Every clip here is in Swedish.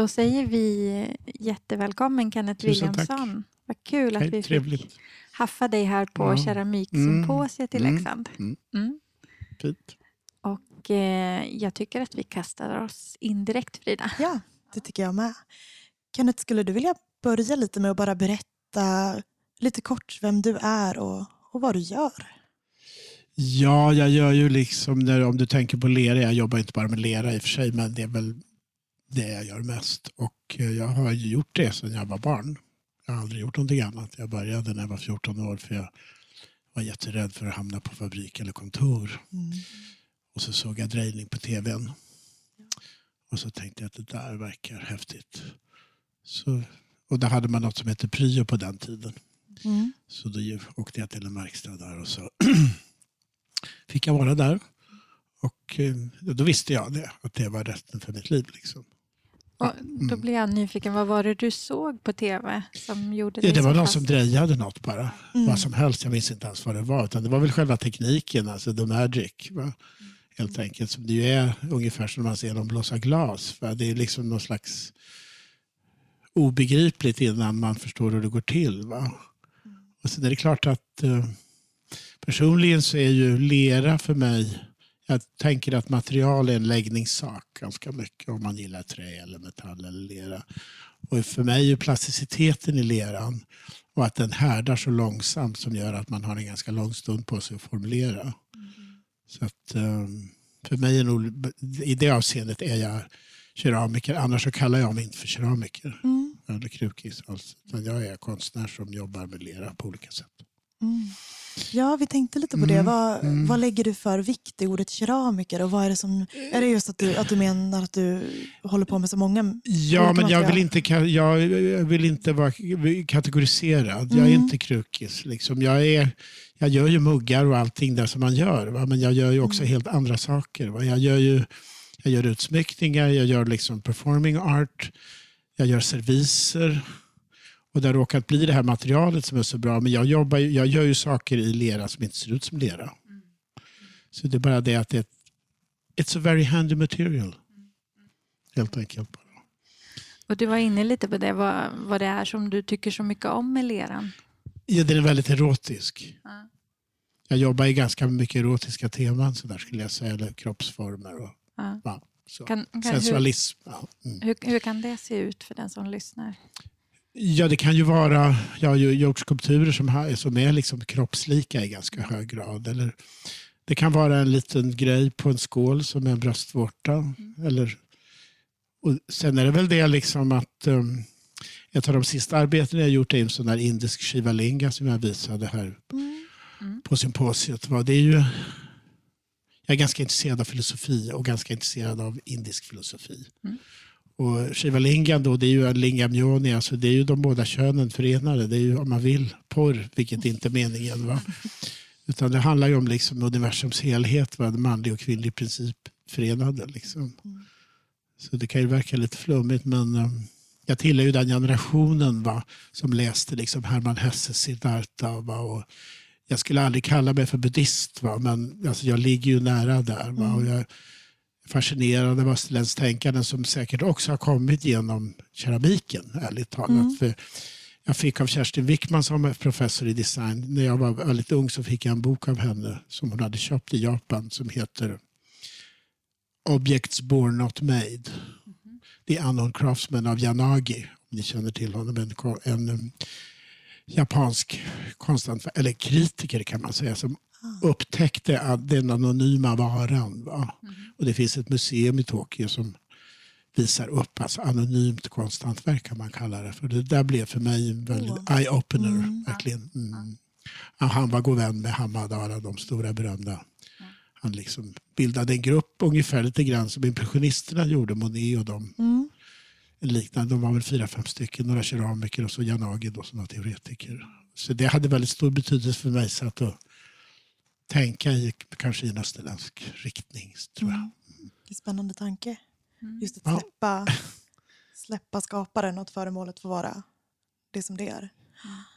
Då säger vi jättevälkommen Kenneth Tusen Williamson. Vad kul att Hej, vi fick trevligt. haffa dig här på Ja. keramiksymposiet i Mm. Leksand. Mm. Mm. Fint. Och eh, jag tycker att vi kastar oss in direkt Frida. Ja, det tycker jag med. Kenneth, skulle du vilja börja lite med att bara berätta lite kort vem du är och, och vad du gör? Ja, jag gör ju liksom, när, om du tänker på lera, jag jobbar inte bara med lera i och för sig, men det är väl det jag gör mest. Och eh, jag har gjort det sedan jag var barn. Jag har aldrig gjort någonting annat. Jag började när jag var 14 år för jag var jätterädd för att hamna på fabrik eller kontor. Mm. Och så såg jag drejning på tvn. Och så tänkte jag att det där verkar häftigt. Så, och då hade man något som hette pryo på den tiden. Mm. Så då åkte jag till en verkstad där och så fick jag vara där. Och eh, då visste jag det, att det var rätten för mitt liv. Liksom. Och då blir jag nyfiken, vad var det du såg på tv som gjorde Ja, det var någon fast? som drejade något bara. Mm. Vad som helst, jag minns inte ens vad det var. Utan det var väl själva tekniken, alltså the magic. Va? Helt enkelt. Som det ju är ungefär som man ser dem blåsa glas. Va? Det är liksom någon slags obegripligt innan man förstår hur det går till. Va? Och sen är det klart att eh, personligen så är ju lera för mig jag tänker att material är en läggningssak ganska mycket om man gillar trä eller metall eller lera. Och för mig är plasticiteten i leran och att den härdar så långsamt som gör att man har en ganska lång stund på sig att formulera. Så att, eh, för mig är nog, i det avseendet är jag keramiker. Annars så kallar jag mig inte för keramiker Mm. eller krukis alls. Utan jag är konstnär som jobbar med lera på olika sätt. Mm. Ja, vi tänkte lite på det. Mm, Vad, mm. vad lägger du för vikt i ordet keramiker? Och vad är, det som, är det just att du, att du menar att du håller på med så många Ja, men jag vill inte, jag vill inte vara kategoriserad. Jag är Mm. inte krukis. Liksom. Jag, är, jag gör ju muggar och allting där som man gör. Va? Men jag gör ju också Mm. helt andra saker. Va? Jag gör ju jag gör utsmyckningar, jag gör liksom performing art, jag gör serviser. Och det har råkat bli det här materialet som är så bra. Men jag, jobbar, jag gör ju saker i lera som inte ser ut som lera. Så det är bara det att det är ett, it's a very handy material. Helt enkelt. bara. Och du var inne lite på det, vad, vad det är som du tycker så mycket om med leran. Ja, den är väldigt erotisk. Ja. Jag jobbar i ganska mycket erotiska teman så där skulle jag säga. Eller kroppsformer och Ja. ja. Kan, kan, hur, sensualism. Ja. Mm. hur, hur kan det se ut för den som lyssnar? Ja, det kan ju vara... Jag har ju gjort skulpturer som, har, som är liksom kroppslika i ganska hög grad. Eller det kan vara en liten grej på en skål som är en bröstvårta. Eller, och sen är det väl det liksom att um, ett av de sista arbetena jag gjort är en sån där indisk shivalinga som jag visade här Mm. på symposiet. Det är ju, jag är ganska intresserad av filosofi och ganska intresserad av indisk filosofi. Mm. Och Shivalingan då, det är ju en lingamyoni, alltså det är ju de båda könen förenade. Det är ju om man vill porr, vilket inte är meningen. Va? Utan det handlar ju om liksom universums helhet, va? manlig och kvinnlig princip förenade. Liksom. Mm. Så det kan ju verka lite flummigt men eh, jag tillhör ju den generationen va, som läste liksom Hermann Hesses Siddhartha. Va, och jag skulle aldrig kalla mig för buddhist va, men alltså, jag ligger ju nära där. Va, och jag är fascinerad av österländskt tänkande som säkert också har kommit genom keramiken, ärligt talat. Mm. För jag fick av Kerstin Wickman som är professor i design. När jag var väldigt ung så fick jag en bok av henne som hon hade köpt i Japan som heter Objects Born Not Made. Det är Unknown Craftsman av Yanagi, om ni känner till honom. En, ko- en um, japansk konsthantverkare, eller kritiker kan man säga, som upptäckte att den anonyma varan. Va? Och det finns ett museum i Tokyo som visar upp, alltså anonymt konsthantverk kan man kalla det. För det där blev för mig en väldigt Wow. eye-opener. Mm. Verkligen. Mm. Han var god vän med Hamadara, de stora berömda. Han liksom bildade en grupp ungefär lite grann som impressionisterna gjorde, Monet och de Mm. liknande. De var väl fyra, fem stycken, några keramiker och så Yanagi då, som var teoretiker. Så det hade väldigt stor betydelse för mig så att att tänka i, kanske i en österländsk riktning, tror jag. Mm. Det är spännande tanke. Just att Ja. släppa, släppa skaparen och att föremålet får vara det som det är.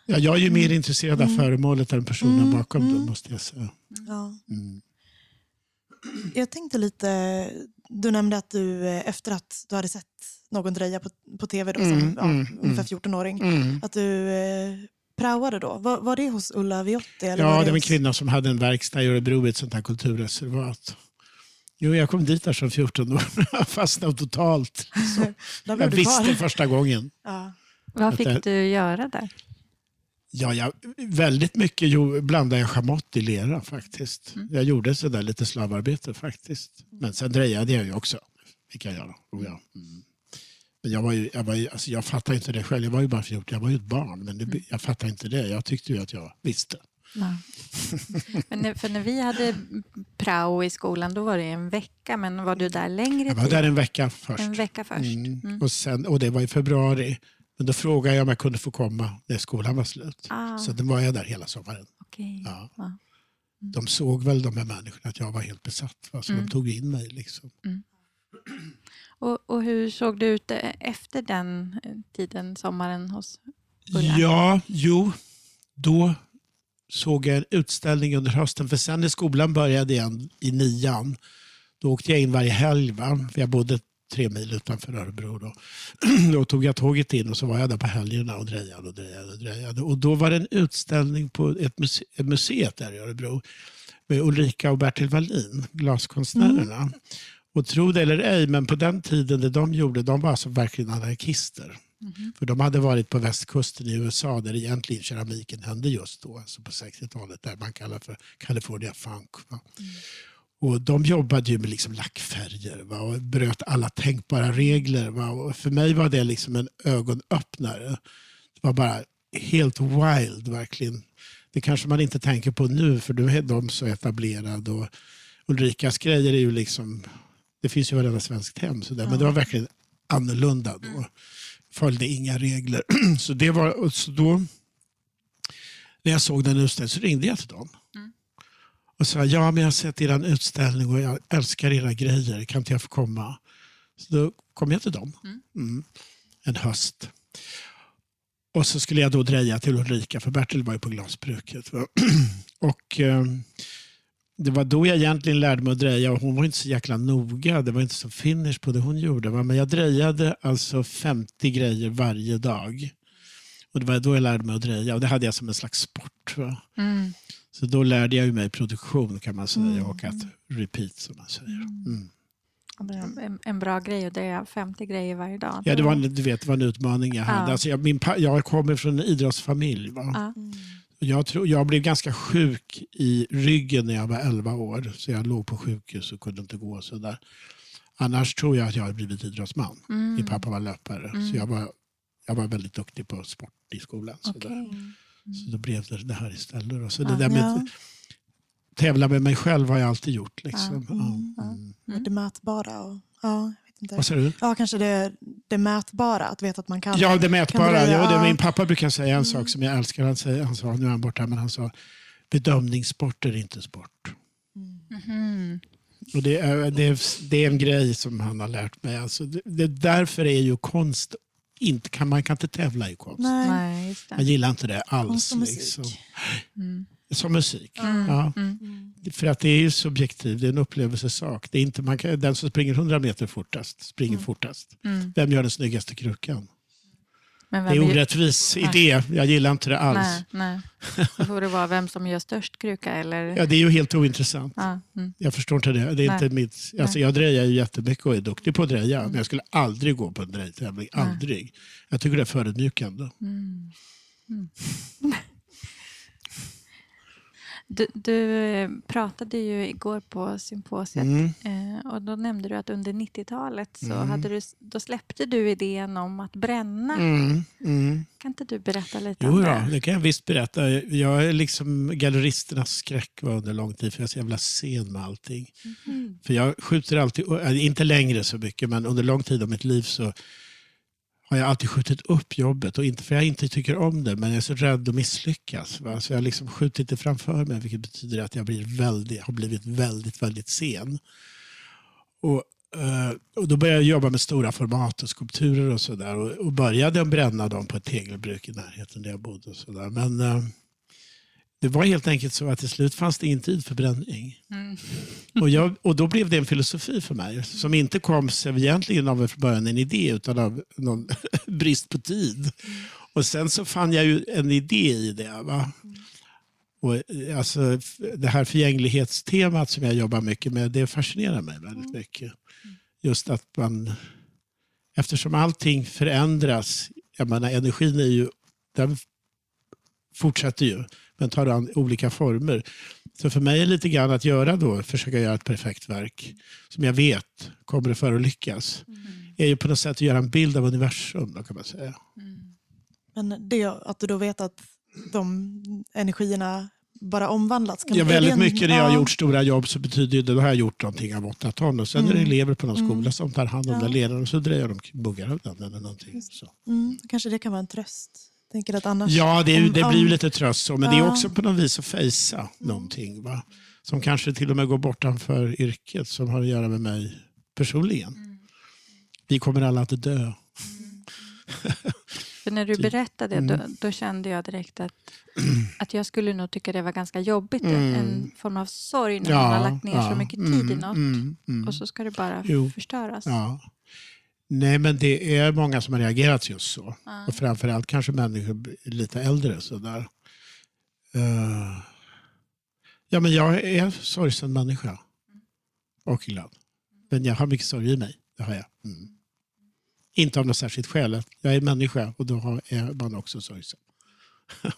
Ja, jag är ju mer intresserad av Mm. föremålet än personen Mm, bakom det, mm. måste jag säga. Ja. Mm. Jag tänkte lite, du nämnde att du eh, efter att du hade sett någon dreja på, på tv då, som Mm, ja, mm, ungefär mm. 14-åring, Mm. att du eh, praoade då. Var, var det hos Ulla Viotti? Eller var Ja, det var en hos- kvinna som hade en verkstad i Örebro, ett sånt här kulturreservat. Jo, jag kom dit där som 14 år. Jag fastnade totalt. Jag visste första gången. Ja. Vad det- fick du göra där? Ja, jag, väldigt mycket jo, blandade jag schamott i lera faktiskt. Jag gjorde så där lite slavarbete faktiskt. Men sen drejade jag ju också. Fick jag göra. Oh, ja. mm. Men jag, var ju, jag, var ju, alltså jag fattade inte det själv. Jag var ju bara 14. Jag var ju ett barn. Men det, jag fattade inte det. Jag tyckte ju att jag visste. Ja. Men för när vi hade prao i skolan då var det en vecka, men var du där längre Jag var tid? där en vecka först. En vecka först? Mm. Mm. Och, sen, och det var i februari. Men då frågade jag om jag kunde få komma när skolan var slut. Ah, Så då var jag där hela sommaren. okej. Ja. Ja. De såg väl de här människorna att jag var helt besatt. Va? Så Mm. de tog in mig. Liksom. Och, och hur såg det ut eh, efter den eh, tiden, sommaren hos Ulla? Ja, jo. Då såg jag en utställning under hösten. För sen när skolan började igen i nian, då åkte jag in varje helg. Va? Jag bodde tre mil utanför Örebro. Då. då tog jag tåget in och så var jag där på helgerna och drejade och drejade. Och, drejade. och då var det en utställning på ett muse museet där i Örebro med Ulrika och Bertil Wallin, glaskonstnärerna. Och tro det eller ej, men på den tiden det de gjorde, de var alltså verkligen anarkister. Mhm. För de hade varit på västkusten i USA där egentligen keramiken hände just då, alltså på 60-talet, där man kallar för California funk. Va? Och de jobbade ju med liksom lackfärger va? och bröt alla tänkbara regler. Va? Och för mig var det liksom en ögonöppnare. Det var bara helt wild verkligen. Det kanske man inte tänker på nu för nu är de så etablerade. Och Ulrikas grejer är ju liksom, det finns ju varenda svenskt hem. Så där. Men det var verkligen annorlunda då. Följde inga regler. Så det var, så då, när jag såg den utställningen så ringde jag till dem. Och sa, ja men jag har sett er utställning och jag älskar era grejer. Kan inte jag få komma? Så då kom jag till dem. Mm. En höst. Och så skulle jag då dreja till Ulrika, för Bertil var ju på glasbruket. och eh, det var då jag egentligen lärde mig att dreja och hon var inte så jäkla noga. Det var inte så finish på det hon gjorde. Men jag drejade alltså 50 grejer varje dag. Och det var då jag lärde mig att dreja och det hade jag som en slags sport. Va? Mm. Så då lärde jag mig produktion kan man säga och att repeat som man säger. Mm. Men En, en bra grej och det är 50 grejer varje dag. Ja, det var, en- du vet, det var en utmaning jag hade. Ja. Alltså jag, min, jag kommer från en idrottsfamilj. Va? Ja. Jag, tror, jag blev ganska sjuk i ryggen när jag var 11 år. Så jag låg på sjukhus och kunde inte gå. Så där. Annars tror jag att jag hade blivit idrottsman. Mm. Min pappa var löpare. Så jag var, jag var väldigt duktig på sport i skolan. Så, Okej. där. så då blev det det här istället. då. Så det där med Ja. tävla med mig själv har jag alltid gjort. Liksom. Ja. Mm. Mm. Det mätbara. Och, ja, inte. Vad sa du? Ja, kanske det, det mätbara, att veta att man kan. Ja, det mätbara. Kan du- ja, det, min pappa brukar säga en sak som jag älskar. Han, säger, han sa, nu är han borta, men han sa bedömningssport är inte sport. Mhm. Och det, är, det, är, det är en grej som han har lärt mig. Alltså, det, det, därför är ju konst, inte, kan, man kan inte tävla i konst. Nej. Nej, just Jag det. gillar inte det alls. Konst och musik. Liksom. Mm. Som musik. Mm. Ja. Mm. För att det är ju subjektivt, det är en upplevelsesak. Det är inte, man kan, den som springer 100 meter fortast springer fortast. Mm. Vem gör den snyggaste krukan? Det är gör- orättvis Nej. idé. Jag gillar inte det alls. Nej, nej. Det vara vem som gör störst kruka eller? Ja, det är ju helt ointressant. Ja, mm. Jag förstår inte det. det är Nej. inte mitt, alltså jag drejar ju jättemycket och är duktig på att dreja. Men jag skulle aldrig gå på en drejtävling. Aldrig. Jag tycker det är förödmjukande. Du, du eh, pratade ju igår på symposiet Mm. eh, och då nämnde du att under 90-talet så Mm. hade du, då släppte du idén om att bränna. Mm. Mm. Kan inte du berätta lite Jo, om det? det kan jag visst berätta. Jag är liksom galleristernas skräck var under lång tid för jag är så jävla sen med allting. Mm. För jag skjuter alltid, äh, inte längre så mycket, men under lång tid av mitt liv så har jag alltid skjutit upp jobbet. Och inte för jag inte tycker om det, men jag är så rädd att misslyckas. Va? Så jag har liksom skjutit det framför mig, vilket betyder att jag blir väldigt, har blivit väldigt, väldigt sen. Och, eh, och då började jag jobba med stora format och skulpturer och sådär. Och, och började bränna dem på ett tegelbruk i närheten där jag bodde. Och så där. Men eh, det var helt enkelt så att till slut fanns det ingen tid för bränning. Mm. Och, jag, och då blev det en filosofi för mig som inte kom sig egentligen av från början en idé utan av någon brist på tid. Och sen så fann jag ju en idé i det. Va? Och, eh, alltså, det här förgänglighetstemat som jag jobbar mycket med, det fascinerar mig väldigt mycket. Just att man, eftersom allting förändras, jag menar energin är ju, den fortsätter ju, men tar an olika former. Så för mig är lite grann att göra då, försöka göra ett perfekt verk som jag vet kommer att förolyckas, är ju på något sätt att göra en bild av universum, då kan man säga. Men det att du då vet att de energierna bara omvandlats. Kan, Ja, det väldigt mycket när jag har gjort stora jobb så betyder det, då har jag gjort någonting av åtta ton och sen är det Mm. elever på någon Mm. skola som tar hand om Ja. den ledaren och så drejar de buggar av den eller någonting. Så. Mm, kanske det kan vara en tröst. Tänker att annars, Ja, det, om- det blir ju om- lite tröst så, men det är Ja. också på något vis att fejsa någonting. Va? Som kanske till och med går bortanför yrket som har att göra med mig personligen. Vi kommer alla att dö. För när du Typ. berättade, Mm. då, då kände jag direkt att, att jag skulle nog tycka det var ganska jobbigt. Mm. En form av sorg när man har lagt ner så ja, mycket tid mm, i något. mm, mm. Och så ska det bara Jo. förstöras. Ja. Nej, men det är många som har reagerat just så. Ja. Och framförallt kanske människor lite äldre. Sådär. Uh, ja, men jag är sorgsen människa. Och glad. Men jag har mycket sorg i mig. Det har jag. Mm. Inte av något särskilt skäl. Jag är människa och då är man också sorgsen.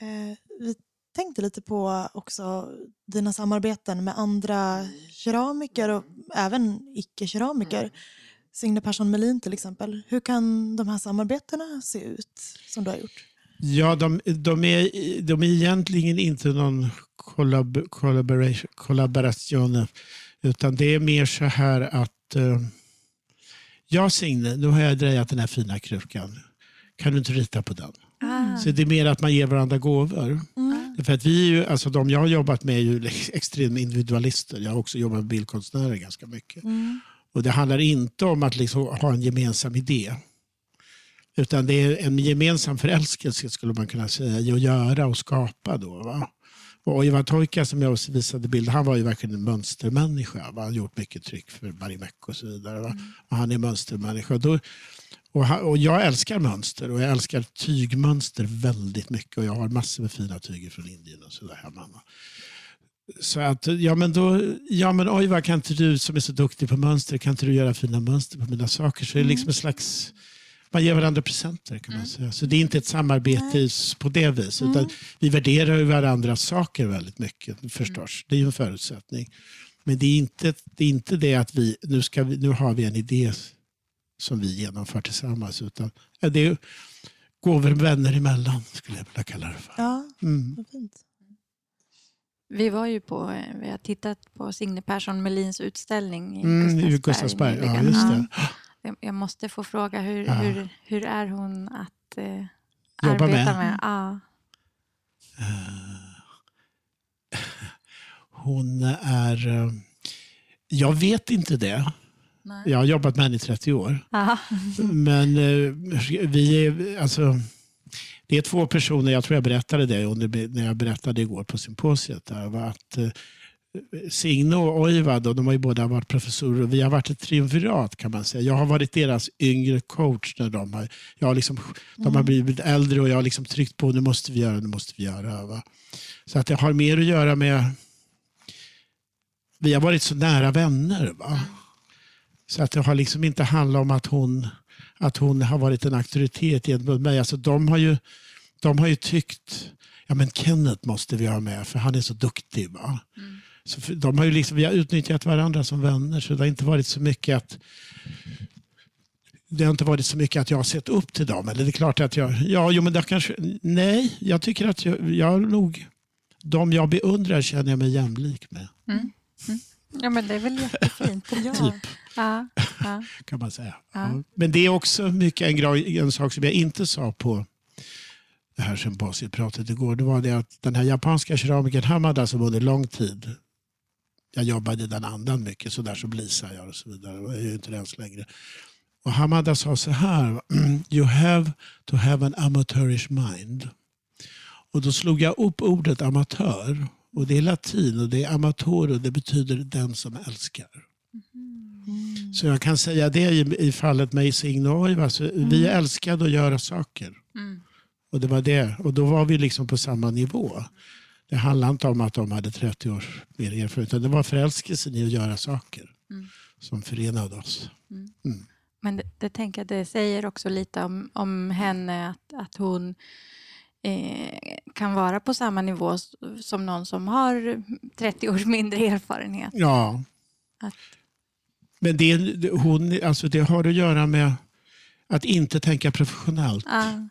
Eh, vi tänkte lite på också dina samarbeten med andra keramiker och även icke-keramiker. Signe Persson Melin till exempel. Hur kan de här samarbetena se ut som du har gjort? Ja, de, de, är, de är egentligen inte någon kollab, collaboration, collaboration utan det är mer så här att eh, jag Signe, nu har jag drejat den här fina krukan. Kan du inte rita på den? Ah. Så det är mer att man ger varandra gåvor. Mm. För att vi är ju, alltså de jag har jobbat med är ju extrema individualister. Jag har också jobbat med bildkonstnärer ganska mycket. Mm. Och det handlar inte om att liksom ha en gemensam idé. Utan det är en gemensam förälskelse skulle man kunna säga i att göra och skapa. Då, va? Och Ivan Toika som jag visade bild, han var ju verkligen en mönstermänniska. Va? Han har gjort mycket tryck för Marimekko och så vidare. Va? Och han är mönstermänniska. Då, och, och jag älskar mönster och jag älskar tygmönster väldigt mycket. Och jag har massor med fina tyger från Indien och så där hemma. Så att, ja men då, ja men oj vad kan inte du som är så duktig på mönster, kan inte du göra fina mönster på mina saker? Så det är liksom en slags, man ger varandra presenter kan man säga. Så det är inte ett samarbete på det viset. Utan vi värderar varandras saker väldigt mycket förstås. Det är ju en förutsättning. Men det är inte det, är inte det att vi nu, ska vi, nu har vi en idé som vi genomför tillsammans. Utan ja, det gåvor vänner emellan skulle jag vilja kalla det för. Ja, Mm. fint. Vi var ju på, eh, vi har tittat på Signe Persson Melins utställning i Mm, Gustavsberg. Ja, just Ja. det. Jag- Jag måste få fråga, hur, Ja. hur, hur är hon att eh, arbeta med? med? Ja. Hon är... eh, Jag vet inte det. Nej. Jag har jobbat med henne i 30 år. Ja. Men eh, vi är... Alltså, det är två personer, jag tror jag berättade det under, när jag berättade igår på symposiet. Där, var att, eh, Signe och Oiva, då, de har ju båda varit professorer och vi har varit ett triumvirat kan man säga. Jag har varit deras yngre coach när de har, jag har, liksom, de har blivit äldre och jag har liksom tryckt på nu måste vi göra, nu måste vi göra. Va? Så att det har mer att göra med vi har varit så nära vänner. Va? Så att det har liksom inte handlat om att hon, att hon har varit en auktoritet gentemot mig. Alltså de, har ju, de har ju tyckt, ja men Kenneth måste vi ha med för han är så duktig. Va? Så för, de har ju liksom, vi har utnyttjat varandra som vänner så det har inte varit så mycket att det har inte varit så mycket att jag har sett upp till dem. Eller det är klart att jag, ja jo men det kanske, nej jag tycker att jag, jag nog, de jag beundrar känner jag mig jämlik med. Ja, men det är väl jättefint. Ja. Typ. Ja. Ja. kan man säga. Ja. Men det är också mycket en, grej, en sak som jag inte sa på det här symposiepratet igår. Det var det att den här japanska keramikern Hamada som under lång tid jag jobbade i den andan mycket, så där som Lisa gör och så vidare. Jag är ju inte det ens längre. Och Hamada sa så här, you have to have an amateurish mind. Och då slog jag upp ordet amatör. Och det är latin och det är amator och det betyder den som älskar. Mm. Så jag kan säga det i, i fallet med Signe och Oiva. Så Vi älskade att göra saker. Mm. Och det var det. Och då var vi liksom på samma nivå. Det handlade inte om att de hade 30 års mer erfarenhet. Utan det var förälskelsen i att göra saker Mm. som förenade oss. Men det, det tänker jag, det säger också lite om, om henne att, att hon kan vara på samma nivå som någon som har 30 års mindre erfarenhet. Ja. Att- Men det, hon, alltså det har att göra med att inte tänka professionellt. Ja,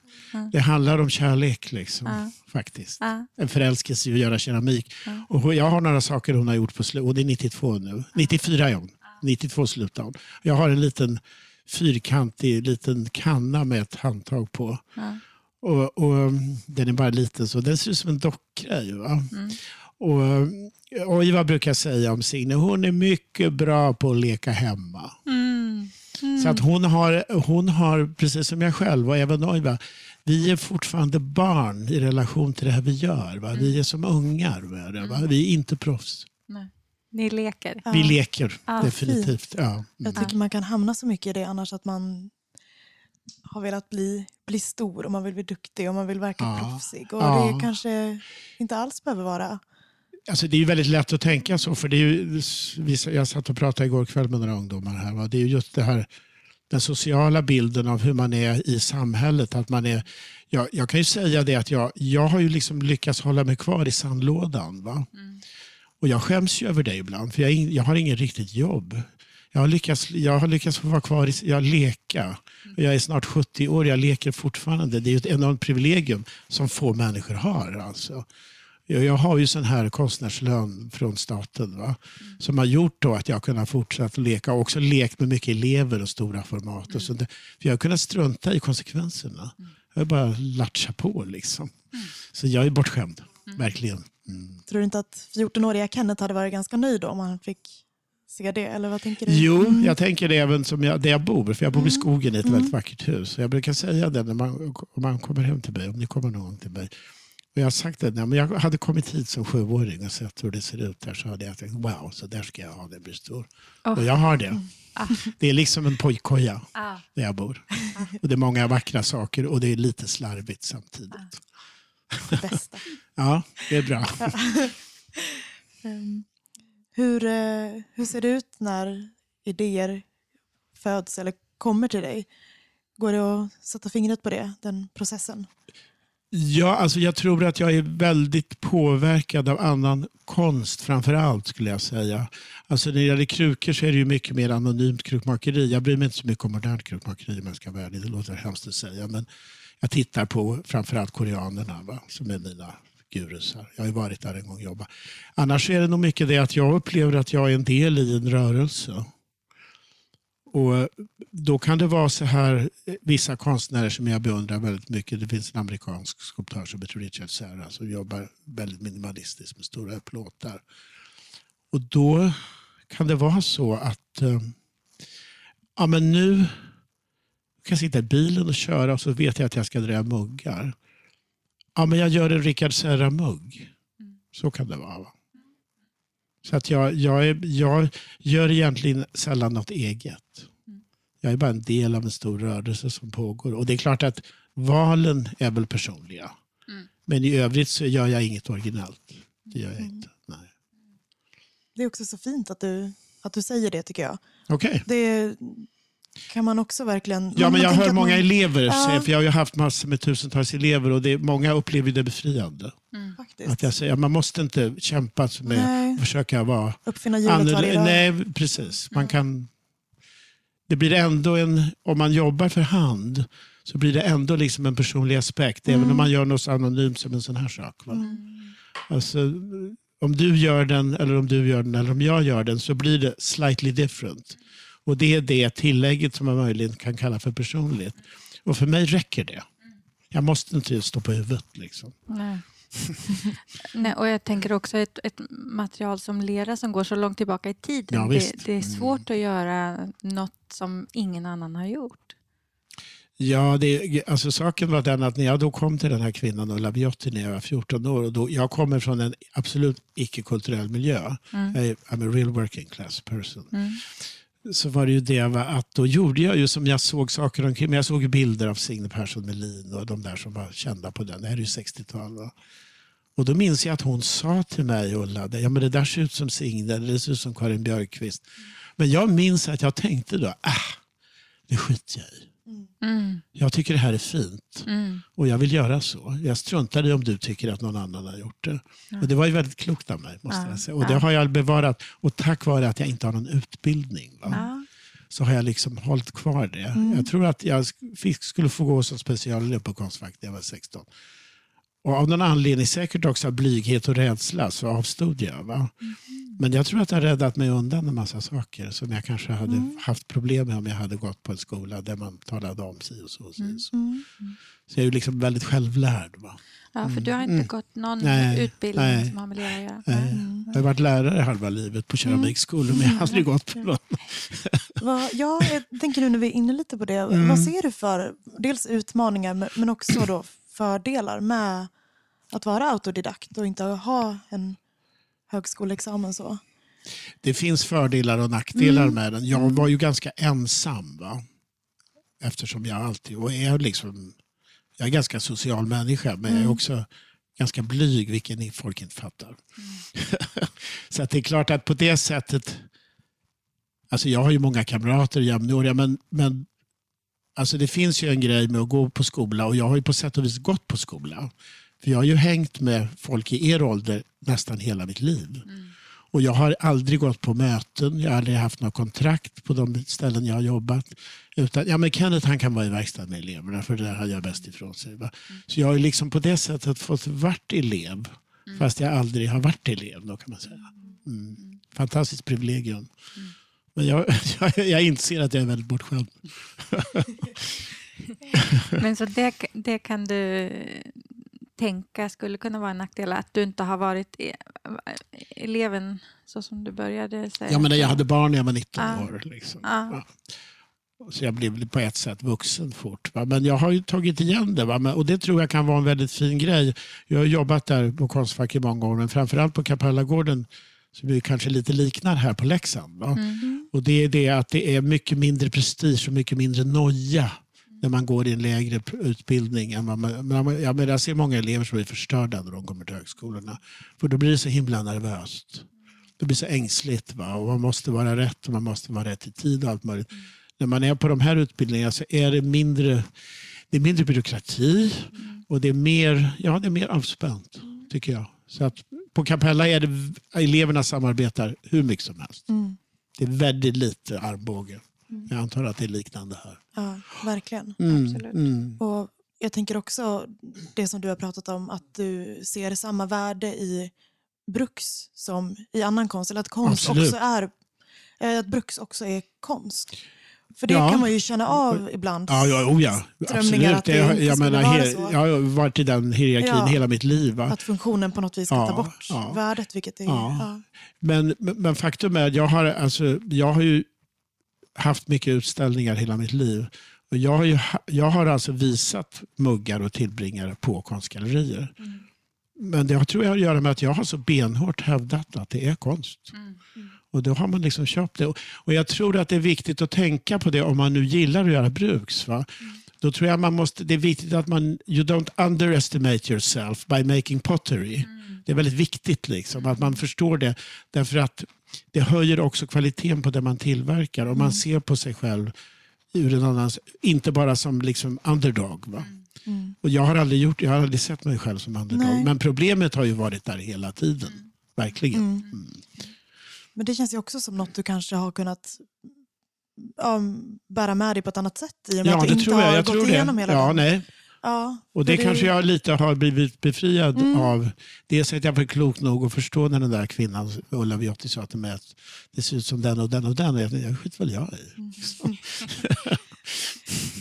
Det handlar om kärlek liksom, Ja. faktiskt. En förälskelse i att göra keramik. Och hon- jag har några saker hon har gjort på slutet. Det är 92 nu. 94 är hon. 92 slutar hon. Jag har en liten fyrkantig liten kanna med ett handtag på. Och, och mm, Den är bara liten så den ser ut som en docka. Ju, va? Mm. Och, och Iva brukar säga om Signe, hon är mycket bra på att leka hemma. Mm. Mm. Så att hon har, hon har, precis som jag själv och även Oiva, vi är fortfarande barn i relation till det här vi gör. Va? Vi är som ungar med det. Va? Vi är inte proffs. Nej. Ni leker. Ja. Vi leker Ja, definitivt. Ja. Mm. Jag tycker man kan hamna så mycket i det annars att man har velat bli, bli stor och man vill bli duktig och man vill verka Ja. proffsig. Och Ja. det kanske inte alls behöver vara. Alltså det är ju väldigt lätt att tänka så. För det är ju, jag satt och pratade igår kväll med några ungdomar här. Va? Det är ju just det här, den sociala bilden av hur man är i samhället. Att man är, jag, jag kan ju säga det att jag, jag har ju liksom lyckats hålla mig kvar i sandlådan. Va? Mm. Och jag skäms ju över det ibland. För jag, jag har ingen riktigt jobb. Jag har lyckats, jag har lyckats få vara kvar i jag leka. Och Jag är snart 70 år, jag leker fortfarande. Det är ett enormt privilegium som få människor har. Alltså. Jag, har ju sån här konstnärslön från staten va? som har gjort då att jag har kunnat fortsätta leka och också lekt med mycket elever och stora format. Och så det, för jag har kunnat strunta i konsekvenserna. Jag har bara latcha på liksom. Så jag är bortskämd, verkligen. Mm. Tror du inte att 14-åriga Kenneth hade varit ganska nöjd då om han fick se det? Eller vad tänker du? Jo, Mm. jag tänker det även som jag, där jag bor. För jag bor i Mm. skogen i ett Mm. väldigt vackert hus. Jag brukar säga det när man, om man kommer hem till mig, om ni kommer någon gång till mig. Och jag har sagt det, när jag hade kommit hit som sjuåring och sett hur det ser ut där så hade jag tänkt wow, så där ska jag ha det blir stor. Oh. Och jag har det. Ah. Det är liksom en pojkkoja Ah. där jag bor. Och det är många vackra saker och det är lite slarvigt samtidigt. Det bästa. Ja, det är bra. Ehm, hur, eh, hur ser det ut när idéer föds eller kommer till dig? Går det att sätta fingret på det, den processen? Ja, alltså jag tror att jag är väldigt påverkad av annan konst framför allt skulle jag säga. Alltså när det gäller krukor så är det ju mycket mer anonymt krukmakeri. Jag bryr mig inte så mycket om modernt krukmakeri om jag ska vara ärlig. Det låter hemskt att säga. Men jag tittar på framförallt koreanerna va? som är mina gurusar. Jag har ju varit där en gång och jobbat. Annars är det nog mycket det att jag upplever att jag är en del i en rörelse. Och eh, då kan det vara så här, eh, vissa konstnärer som jag beundrar väldigt mycket. Det finns en amerikansk skulptör som heter Richard Serra som jobbar väldigt minimalistiskt med stora plåtar. Och då kan det vara så att eh, ja, men nu kan jag sitta i bilen och köra och så vet jag att jag ska dra muggar. Ja, men jag gör en Richard Serra-mugg. Så kan det vara. Va? Så att jag, jag, är, jag gör egentligen sällan något eget. Jag är bara en del av en stor rörelse som pågår. Och det är klart att valen är väl personliga. Mm. Men i övrigt så gör jag inget originellt. Det gör jag Mm. inte. Nej. Det är också så fint att du, att du säger det tycker jag. Okej. Det kan man också verkligen... Ja, men jag hör många man- elever Ja. för jag har ju haft massor med tusentals elever och det, många upplever det befriande. Mm. Att jag säger, man måste inte kämpa med Nej, att försöka vara uppfinna hjulet varje dag. Nej, precis. Man Mm. kan, det blir ändå en, om man jobbar för hand så blir det ändå liksom en personlig aspekt. Även Mm. om man gör något så anonymt som en sån här sak. Mm. Alltså, om du gör den eller om du gör den eller om jag gör den så blir det slightly different. Och det är det tillägget som man möjligen kan kalla för personligt. Och för mig räcker det. Jag måste inte stå på huvudet. Liksom. Nej. Nej, och jag tänker också ett, ett material som lera som går så långt tillbaka i tiden. Ja, det, visst. det är Mm. svårt att göra något som ingen annan har gjort. Ja, det, alltså saken var den att när jag då kom till den här kvinnan Ulla Biotti när jag var 14 år, och då, jag kommer från en absolut icke-kulturell miljö. Mm. Jag är I'm a real working class person. Mm. Så var det ju det va, att då gjorde jag ju som jag såg saker omkring mig. Jag såg bilder av Signe Persson Melin och de där som var kända på den. Det här är ju 60-tal. Och då minns jag att hon sa till mig, Ulla, ja, men det där ser ut som Signe, eller det ser ut som Karin Björkqvist. Men jag minns att jag tänkte då, ah, det skiter jag i. Mm. Jag tycker det här är fint Mm. och jag vill göra så. Jag struntar i om du tycker att någon annan har gjort det. Och det var ju väldigt klokt av mig. måste Ja, jag säga. Och ja. det har jag bevarat. Och tack vare att jag inte har någon utbildning? Ja. så har jag liksom hållit kvar det. Jag tror att jag skulle få gå som specialelev på Konstfack när jag var 16. Och av någon anledning, säkert också av blyghet och rädsla, så avstod jag. Va? Men jag tror att det har räddat mig undan en massa saker som jag kanske hade haft problem med om jag hade gått på en skola där man talade om si och så. Och si och så. Mm. så jag är ju liksom väldigt självlärd. Va? ja, för du har inte gått någon Mm. Nej, utbildning nej. som har med lera att göra? Nej. Mm. Jag har varit lärare halva livet på keramikskolor men jag har aldrig gått på ja, jag tänker nu när vi är inne lite på det. Mm. Vad ser du för dels utmaningar men också då fördelar med att vara autodidakt och inte ha en högskoleexamen så? Det finns fördelar och nackdelar med den. Jag var ju ganska ensam. Va? Eftersom jag alltid och är liksom, jag är ganska social människa men jag är också ganska blyg vilket folk inte fattar. så att det är klart att på det sättet, alltså jag har ju många kamrater jämnåriga men, men alltså det finns ju en grej med att gå på skola och jag har ju på sätt och vis gått på skola. För jag har ju hängt med folk i er ålder nästan hela mitt liv. Och jag har aldrig gått på möten, jag har aldrig haft något kontrakt på de ställen jag har jobbat. Utan, ja men Kenneth han kan vara i verkstad med eleverna för det där han gör bäst ifrån sig. Va? Så jag har liksom på det sättet fått vart elev fast jag aldrig har varit elev då kan man säga. Mm. Fantastiskt privilegium. Men jag, jag, jag inser att jag är väldigt bortskämd. Men så det, det kan du tänka skulle kunna vara en nackdel att du inte har varit e- eleven så som du började säga? Ja, men jag hade barn när jag var 19 Ja. år. Liksom. Ja. Ja. Så jag blev på ett sätt vuxen fort. Va? Men jag har ju tagit igen det. Va? Och det tror jag kan vara en väldigt fin grej. Jag har jobbat där på Konstfack i många år, men framförallt på Kapellagården som vi kanske lite liknar här på Leksand. Mm. Och det är det att det är mycket mindre prestige och mycket mindre noja när man går i en lägre utbildning. än man- men Jag, men jag ser många elever som är förstörda när de kommer till högskolorna. För då blir det så himla nervöst. Det blir så ängsligt va? och man måste vara rätt och man måste vara rätt i tid och allt möjligt. När man är på de här utbildningarna så är det mindre, det är mindre byråkrati och det är mer, ja, det är mer avspänt tycker jag. Så att på Capella är det eleverna samarbetar hur mycket som helst. Mm. Det är väldigt lite armbåge. Jag antar att det är liknande här. Ja, verkligen. Mm, Absolut. Mm. Och jag tänker också det som du har pratat om, att du ser samma värde i bruks som i annan konst. Eller att konst Absolut. också är eh, att bruks också är konst. För det Ja. kan man ju känna av ibland. Ja, ja, oh ja. Absolut. att det jag, skulle menar, vara he- så. jag har varit i den hierarkin Ja. hela mitt liv. Va? Att funktionen på något vis ska Ja, ta bort värdet. Vilket är, men men faktum är att jag har, alltså, jag har ju haft mycket utställningar hela mitt liv. Och jag, har ju, jag har alltså visat muggar och tillbringare på konstgallerier. Men det tror jag har att göra med att jag har så benhårt hävdat att det är konst. Och då har man liksom köpt det. Och- Och jag tror att det är viktigt att tänka på det om man nu gillar att göra bruks. Va? Då tror jag man måste, det är viktigt att man, you don't underestimate yourself by making pottery. Det är väldigt viktigt liksom, att man förstår det. Därför att det höjer också kvaliteten på det man tillverkar. Och man ser på sig själv ur en annans, inte bara som liksom underdog. Va? Mm. Och jag har aldrig gjort, jag har aldrig sett mig själv som underdog. Nej. Men problemet har ju varit där hela tiden. Verkligen. Mm. Men det känns ju också som något du kanske har kunnat ja, bära med dig på ett annat sätt i och med Ja, att du inte tror jag. har Jag gått tror igenom det. hela Ja, den. nej. Ja, Och det för kanske jag lite har blivit befriad Mm. av. Dels att jag var klok nog att förstå när den där kvinnan, Ulla Viotti, sa till mig att det ser ut som den och den och den. Och jag tänkte, skit väl jag i. Mm.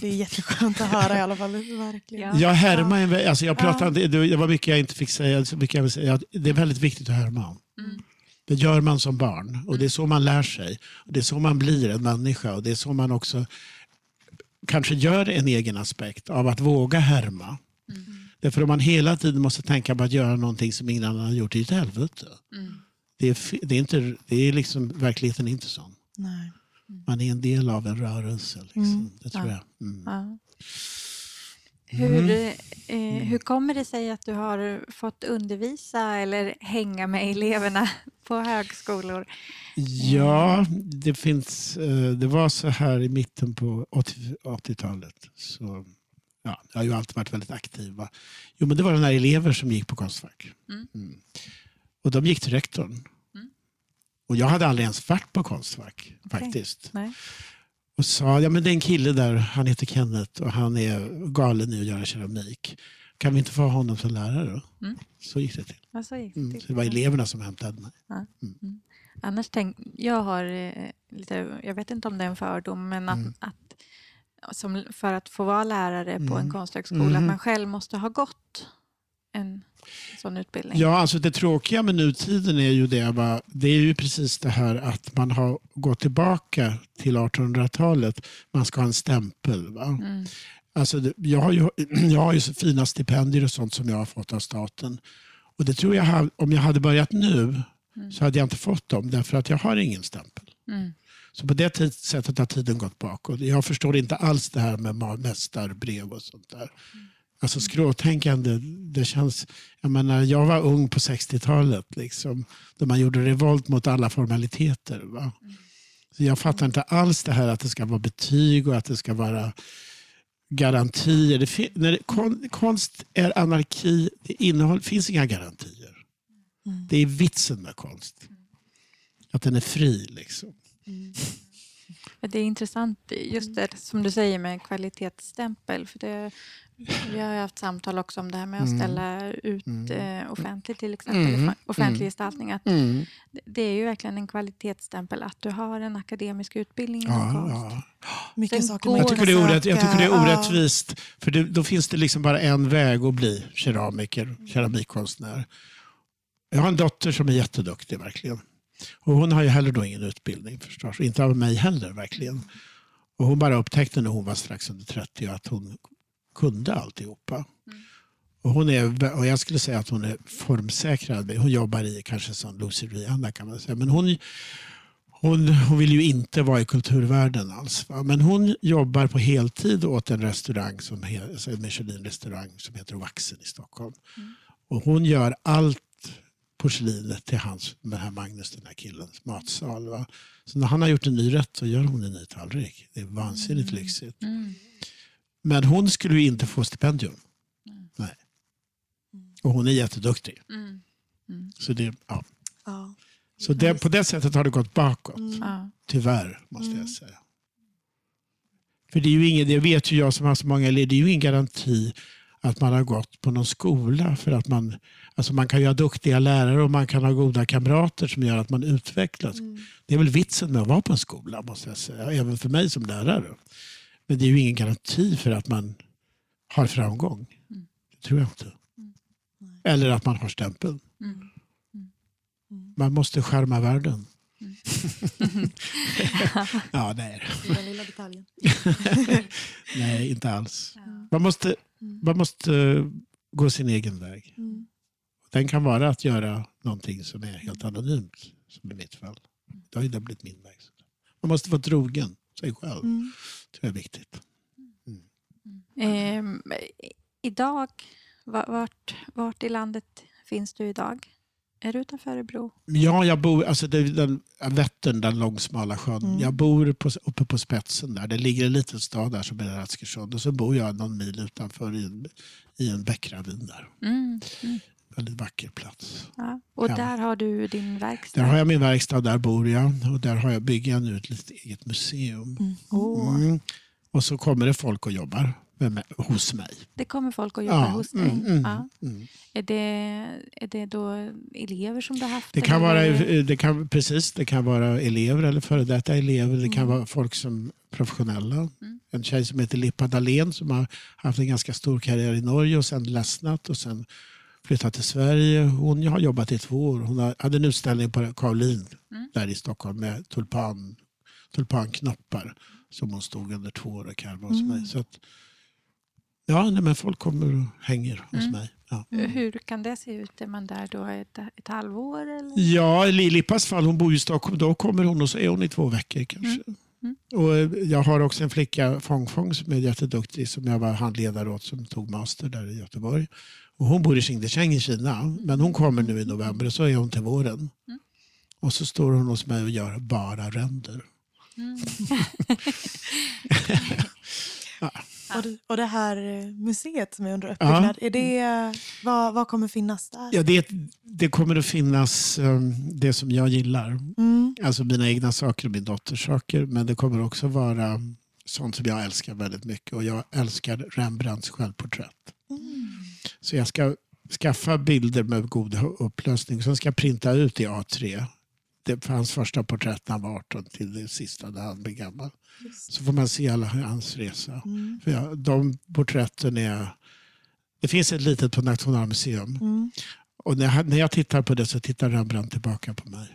Det är jätteskönt att höra i alla fall. Verkligen. Ja. Jag härmar en, alltså jag Ja. pratar, det, det var mycket jag inte fick säga. Så mycket jag vill säga. Det är väldigt viktigt att härma. Mm. Det gör man som barn och det är så man lär sig. Och det är så man blir en människa och det är så man också kanske gör en egen aspekt av att våga härma. Mm. Därför om man hela tiden måste tänka på att göra någonting som ingen annan har gjort, det är ett helvete. Mm. Det är, det är, inte, det är liksom, verkligheten är inte sån. Nej. Man är en del av en rörelse. Liksom. Mm. Det tror Ja. jag. Mm. Ja. Hur, eh, hur kommer det sig att du har fått undervisa eller hänga med eleverna på högskolor? Ja, det finns. eh, Det var så här i mitten på 80 80-talet. Så, ja, jag har ju alltid varit väldigt aktiv. Va? Jo, men det var de här elever som gick på Konstfack. Mm. Och de gick till rektorn. Mm. Och jag hade aldrig ens varit på Konstfack Okej. faktiskt. Nej. Och sa, ja men det är en kille där, han heter Kenneth och han är galen i att göra keramik. Kan vi inte få honom som lärare då? Mm. Så gick det till. Ja, så gick det Mm. till. Så det var eleverna som hämtade mig. Annars tänk, jag har eh, lite, jag vet inte om det är en fördom, men att, Mm. att som, för att få vara lärare på en Mm. konsthögskola, att man själv måste ha gått en sån utbildning. Ja, alltså det tråkiga med nutiden är ju det, va, det är ju precis det här att man har gått tillbaka till 1800-talet. Man ska ha en stämpel. Va? Mm. Alltså, jag, har ju, jag har ju fina stipendier och sånt som jag har fått av staten. Och det tror jag, om jag hade börjat nu Mm. så hade jag inte fått dem därför att jag har ingen stämpel. Mm. Så på det sättet har tiden gått bakåt. Jag förstår inte alls det här med mästarbrev och sånt där. Alltså skråtänkande, det känns... Jag menar, jag var ung på 60-talet, liksom, då man gjorde revolt mot alla formaliteter. Va? Så jag fattar inte alls det här att det ska vara betyg och att det ska vara garantier. Det när det, kon, konst är anarki, det innehåll, finns inga garantier. Mm. Det är vitsen med konst. Att den är fri. Liksom. Det är intressant just det som du säger med kvalitetsstämpel. För det, vi har ju haft samtal också om det här med att Mm. ställa ut Mm. eh, offentligt till exempel, Mm. offentlig Mm. gestaltning. Att det- det är ju verkligen en kvalitetsstämpel att du har en akademisk utbildning inom Ja, konst. ja. Mycket saker Jag tycker, det är orätt, jag tycker det är orättvist. För det, då finns det liksom bara en väg att bli keramiker, keramikkonstnär. Jag har en dotter som är jätteduktig verkligen. Och hon har ju heller då ingen utbildning förstås. Inte av mig heller verkligen. Och hon bara upptäckte när hon var strax under 30 att hon kunde alltihopa. Och, hon är, och jag skulle säga att hon är formsäkrad. Hon jobbar i kanske som Lucy Rihanna kan man säga. Men hon, hon, hon vill ju inte vara i kulturvärlden alls. Va? Men hon jobbar på heltid åt en restaurang som en Michelin-restaurang som heter Vaxen i Stockholm. Och hon gör allt porslinet till hans, den här Magnus, den här killens matsal. Va? Så när han har gjort en ny rätt så gör hon en ny tallrik. Det är vansinnigt lyxigt. Mm. Men hon skulle ju inte få stipendium. Nej. Och hon är jätteduktig. Mm. Så, det, ja. Ja. så det, på det sättet har det gått bakåt. Mm. Tyvärr, måste Mm. jag säga. För det är ju ingen, det vet ju jag som har så många elever, det är ju ingen garanti att man har gått på någon skola. För att man, alltså man kan ju ha duktiga lärare och man kan ha goda kamrater som gör att man utvecklas. Mm. Det är väl vitsen med att vara på en skola, måste jag säga. Även för mig som lärare. Men det är ju ingen garanti för att man har framgång. Mm. Det tror jag inte. Eller att man har stämpeln. Mm. Man måste skärma världen. Mm. ja, nej. Det är den lilla detaljen. nej, inte alls. Man måste, Mm. man måste eh, gå sin egen väg. Mm. Den kan vara att göra någonting som är helt anonymt, som i mitt fall. Det har ju blivit min väg. Man måste vara trogen sig själv. Mm. Det är viktigt. Ehm, idag, va- vart, vart i landet finns du idag? Är du utanför Örebro? Ja, jag bor, alltså det, är den, Vättern, den långsmala sjön. Mm. Jag bor på, uppe på spetsen där. Det ligger en liten stad där som heter Askersund. Och så bor jag någon mil utanför i en, i en bäckravin där. Mm. Mm. Väldigt vacker plats. Ja. Och Ja. där har du din verkstad? Där har jag min verkstad, där bor jag. Och där har jag, bygger jag nu ett litet eget museum. Mm. Mm. Och så kommer det folk och jobbar med hos mig. Det kommer folk och jobbar hos dig? mm, mm, Ja. mm. Är, det, är det då elever som du har haft? Det kan, eller vara, det- kan, precis, det kan vara elever eller före detta elever. Det kan Mm. vara folk som professionella. Mm. en tjej som heter Lippa Dahlén som har haft en ganska stor karriär i Norge och sen ledsnat och sen flyttat till Sverige. Hon har jobbat i två år. Hon hade en utställning på Kaolin Mm. där i Stockholm med tulpan, tulpanknoppar som hon stod under två år och karvade hos Mm. mig. Så att, ja, nej, men folk kommer och hänger hos Mm. mig. Ja. Hur kan det se ut? Är man där då ett, ett halvår? Eller? Ja, i Lippas fall, hon bor ju i Stockholm, då kommer hon och så är hon i två veckor kanske. Mm. Och eh, jag har också en flicka, Fong, som är jätteduktig, som jag var handledare åt, som tog master där i Göteborg. Och hon bor i Xingdeqiang i Kina, men hon kommer nu i november och så är hon till våren. Mm. Och så står hon hos mig och gör bara ränder. Mm. Och, det, och det här eh, museet som är under uppbyggnad, är det, vad, vad kommer finnas där? Ja, det, det kommer att finnas um, det som jag gillar. Mm. Alltså mina egna saker och min dotters saker. Men det kommer också vara sånt som jag älskar väldigt mycket. Och jag älskar Rembrandts självporträtt. Mm. Så jag ska skaffa bilder med god upplösning. Sen ska jag printa ut i A3. Det hans första porträtt när han var 18 till det sista när han blev gammal. Så får man se alla hans resa. Mm. För jag, de porträtten är... Det finns ett litet på Nationalmuseum. Mm. Och när jag, när jag tittar på det så tittar Rembrandt tillbaka på mig.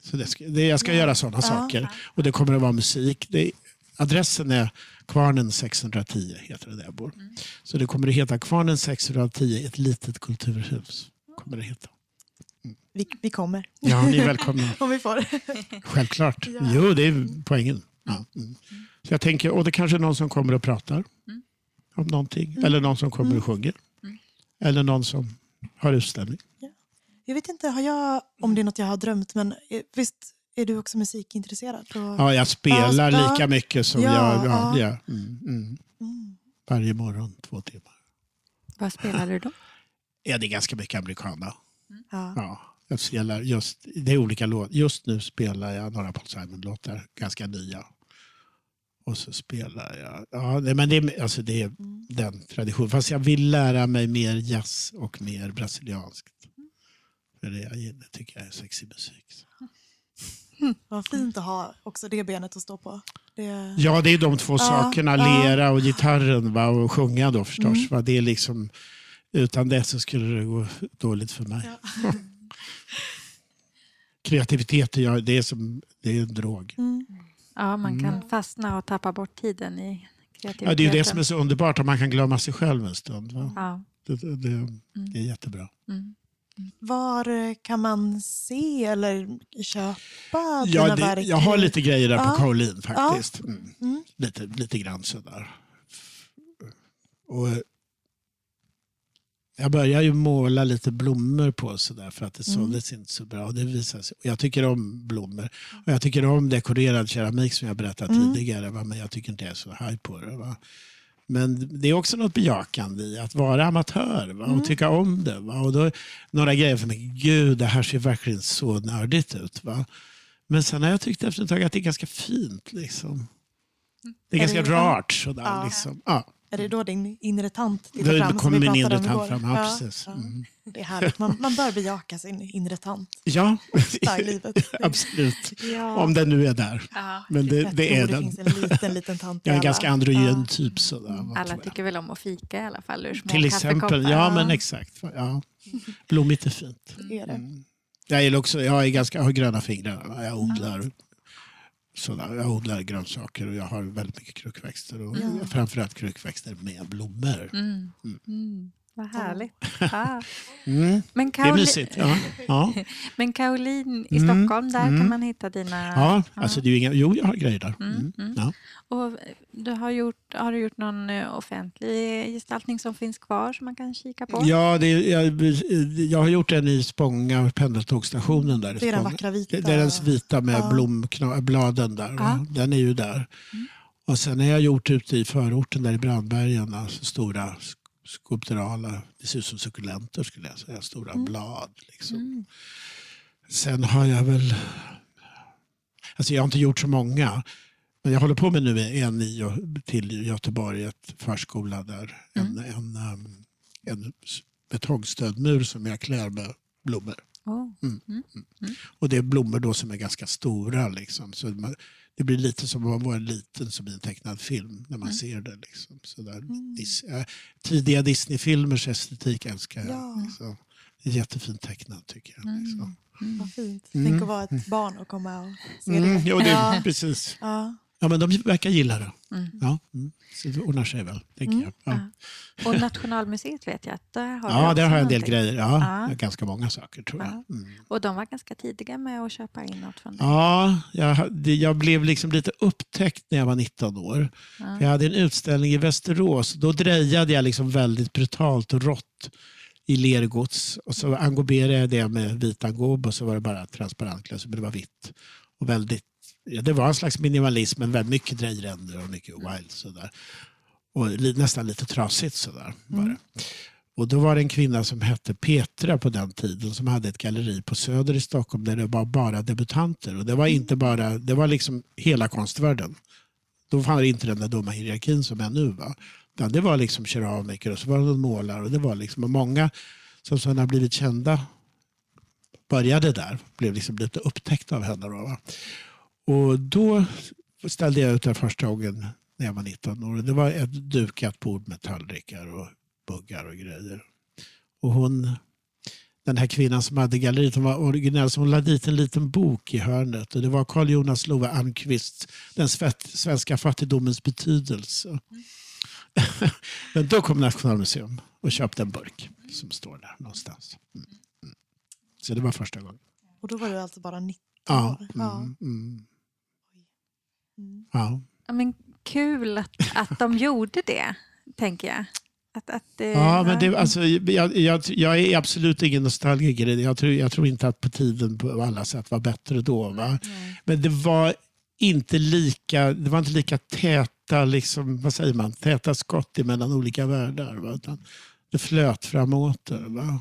Så det ska, det, jag ska göra sådana Ja. saker. Och det kommer att vara musik. Det, adressen är Kvarnen 610, heter det där jag bor. Så det kommer att heta Kvarnen 610, ett litet kulturhus. Kommer det heta. Vi, vi kommer, Ja, ni är välkomna. om vi får. Självklart. Ja. Jo, det är poängen. Ja. Mm. Så jag tänker, och det kanske är någon som kommer och pratar Mm. om någonting. Eller någon som kommer och sjunger. Mm. Eller någon som har utställning. Jag vet inte har jag, om det är något jag har drömt, men eh, visst är du också musikintresserad? Och, Ja, jag spelar Ja, lika mycket som ja, jag ja, ja. ja. Mm, mm. Mm. Varje morgon, två timmar. Vad spelar du då? Ja, det är ganska mycket americana. Ja. Ja, jag spelar just, det är olika låtar. Just nu spelar jag några Paul Simon-låtar, ganska nya. Och så spelar jag... Ja, men det, är, alltså det är Mm. den traditionen. Fast jag vill lära mig mer jazz och mer brasilianskt. För det jag gillar, tycker jag är sexig musik. Vad fint att ha också det benet att stå på. Det, Ja, det är de två Ja, sakerna. Lera och gitarren va? och sjunga då förstås. Mm. Va? Det är liksom, utan det så skulle det gå dåligt för mig. Ja. Kreativitet ja, det är, som, det är en drog. Mm. Ja, man kan Mm. fastna och tappa bort tiden i kreativiteten. Ja, det är ju det som är så underbart, att man kan glömma sig själv en stund. Va? Ja. Det, det, det, det är jättebra. Mm. Var eh, kan man se eller köpa Ja, dina det, verk? jag har lite grejer där Ja. på Caroline faktiskt. Mm. Mm. Lite, lite grann sådär. Och jag började ju måla lite blommor på sådär för att det Mm. såldes inte så bra. Och det visade sig. Och jag tycker om blommor. Och jag tycker om dekorerad keramik som jag berättat Mm. tidigare. Va? Men jag tycker inte jag är så haj på det. Va? Men det är också något bejakande i att vara amatör va? och Mm. tycka om det. Va? Och då, några grejer för mig. Gud, det här ser verkligen så nördigt ut. Va? Men sen har jag tyckt efter ett tag att det är ganska fint. Liksom. Det är, Är ganska det- rart. Sådär, Ja. liksom. ja. Är det då din inre tant tittar Då fram? som kommer min inre tant fram. Ja, precis. ja. Mm. Det är härligt. Man, man bör bejaka sin inre tant Ja, där i livet. absolut. Ja. Om den nu är där. Ja. Men det, det är det den. finns en liten, liten tant Jag är en ganska androgyn Ja. typ. Sådär, Alla tycker väl om att fika i alla fall ur små Till exempel. Ja, men exakt. Ja. Blommigt är fint. Det är det. Mm. Jag, är också, jag, är ganska, jag har gröna fingrar. Jag odlar, sådär, jag odlar grönsaker och jag har väldigt mycket krukväxter. Och Ja. Framförallt krukväxter med blommor. Mm. Mm. Vad härligt. Ja. Mm. Men, Det är Kaoli- mysigt. Ja. Ja. men Caroline i Mm. Stockholm, där Mm. kan man hitta dina... Ja, alltså det är ju inga, jo, jag har grejer där. Mm, Mm. mm. Ja. Och du har, gjort, har du gjort någon eh, offentlig gestaltning som finns kvar som man kan kika på? Ja, det är, jag, jag har gjort en i Spånga, pendeltågsstationen där i Det är den vackra vita. Det, är den vita med Ja. blomknabladen där. Den är ju där. Mm. Och sen har jag gjort ute i förorten där i Brandbergen, alltså stora skulpturala, det ser ut som sukulenter skulle jag säga, stora Mm. blad. Liksom. Mm. Sen har jag väl, alltså jag har inte gjort så många. Men jag håller på med nu en i till Göteborg, ett förskola där. En, en, um, en s- betongstödmur som jag klär med blommor. Oh. Mm. Mm. Mm. Och det är blommor då som är ganska stora. Liksom. Så man, det blir lite som att vara liten som i en tecknad film när man Mm. ser det. Liksom. Så där, Mm. Dis, äh, tidiga Disney-filmers estetik älskar jag. Ja. Så, det är jättefint tecknat tycker jag. Mm. Liksom. Mm. Vad fint. Mm. Tänk att vara ett barn och komma och se Mm, det. jo, det ja. precis. Ja. Ja, men de verkar gilla det. Mm. Ja, mm. Så det ordnar sig väl, tänker Mm. jag. Ja. Och Nationalmuseet vet jag att där har ja där har jag en del någonting. grejer. Ja, Ja. Ganska många saker tror jag. Ja. Mm. Och de var ganska tidiga med att köpa in något från dig. Ja, jag, hade- jag blev liksom lite upptäckt när jag var 19 år. Ja. Jag hade en utställning i Västerås. Då drejade jag liksom väldigt brutalt och rått i lergods. Och så engoberade jag det med vit angob och så var det bara transparent glas, men det var vitt. Och väldigt, ja, det var en slags minimalism, men väldigt mycket drejränder och mycket wild. Sådär. Och li, nästan lite trasigt sådär. Var det. Och då var det en kvinna som hette Petra på den tiden som hade ett galleri på Söder i Stockholm där det var bara debutanter. Och det var inte bara, det var liksom hela konstvärlden. Då fanns inte den där dumma hierarkin som är nu. Va? Det var liksom keramiker och så var det någon målare. Och det var liksom, och många som sen har blivit kända började där. Blev liksom lite upptäckta av henne. Då, va? Och då ställde jag ut den första gången när jag var 19 år. Det var ett dukat bord med tallrikar och buggar och grejer. Och hon, den här kvinnan som hade galleriet, hon var originell så hon lade dit en liten bok i hörnet. Och det var Carl Jonas Love Almqvist, Den svenska fattigdomens betydelse. Men då kom Nationalmuseum och köpte en burk som står där någonstans. Mm. Mm. Så det var första gången. Och då var du alltså bara 19 Ja. år? Ja. Mm, mm, Mm. Ja. Ja, men kul att, att de gjorde det, tänker jag. Att, att, det- Ja, men det, alltså, jag, jag, jag är absolut ingen nostalgiker. Jag tror, jag tror inte att på tiden på alla sätt var bättre då. Va? Nej. Men det var inte lika, det var inte lika täta, liksom, vad säger man, täta skott mellan olika världar. Va? Utan det flöt fram och åter. Va?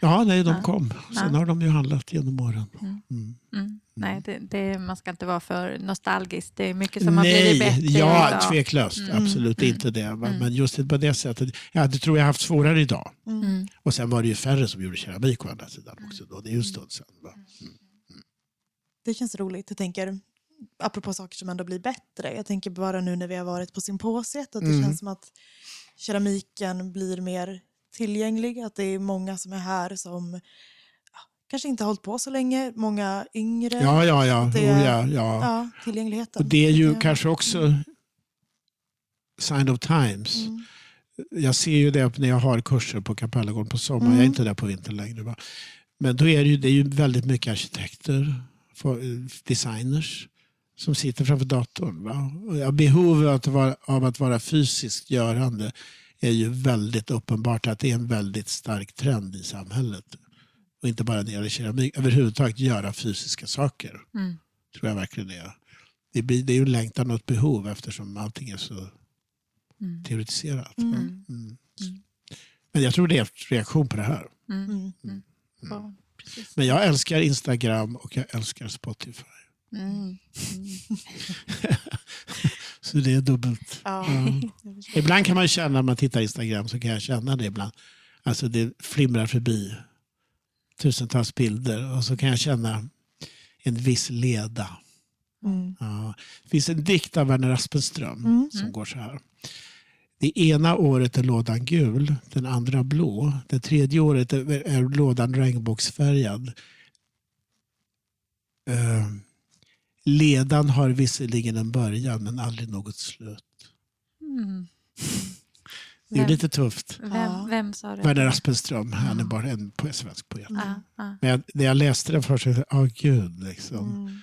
Ja, nej, de Ja. kom. Sen Ja. har de ju handlat genom åren. Mm. Mm. Mm. Nej, det, det, man ska inte vara för nostalgisk. Det är mycket som har Nej, blivit bättre ja, idag. tveklöst. Mm. Absolut Mm. inte det. Mm. Men just på det sättet. Ja, det tror jag haft svårare idag. Och sen var det ju färre som gjorde keramik å andra sidan också. Då. Det är ju en stund sedan. Det känns roligt. Jag tänker, apropå saker som ändå blir bättre. Jag tänker bara nu när vi har varit på symposiet att det Mm. känns som att keramiken blir mer tillgänglig. Att det är många som är här som kanske inte har hållit på så länge. Många yngre. Ja, ja, ja. Det- Oh, ja, ja. Ja, tillgängligheten. Och det är ju Ja. kanske också sign of times. Mm. Jag ser ju det när jag har kurser på Kapellagården på sommaren. Mm. Jag är inte där på vintern längre. Va? Men då är det, ju, det är ju väldigt mycket arkitekter, för- designers som sitter framför datorn. Va? Behovet av att vara fysiskt görande är ju väldigt uppenbart att det är en väldigt stark trend i samhället. Och inte bara när det gäller keramik, överhuvudtaget göra fysiska saker. Mm. tror jag verkligen det är. Det, blir, det är ju längtan och ett behov eftersom allting är så Mm. teoretiserat. Mm. Mm. Mm. Men jag tror det är en reaktion på det här. Mm. Mm. Mm. Ja. Men jag älskar Instagram och jag älskar Spotify. Så det är dubbelt. Ja. Ibland kan man känna när man tittar Instagram så kan jag känna det ibland. Alltså det flimrar förbi tusentals bilder och så kan jag känna en viss leda. Mm. Ja. Det finns en dikt av Werner Aspenström Mm. som går så här. Det ena året är lådan gul, den andra blå. Det tredje året är, är lådan regnbågsfärgad. Eh, ledan har visserligen en början men aldrig något slut. Mm. Det är Vem- lite tufft. Vem, Ja. vem sa det? Werner Aspenström, han är bara en svensk poet. Ja, ja. Men jag, när jag läste den först jag, åh gud. Liksom. Mm.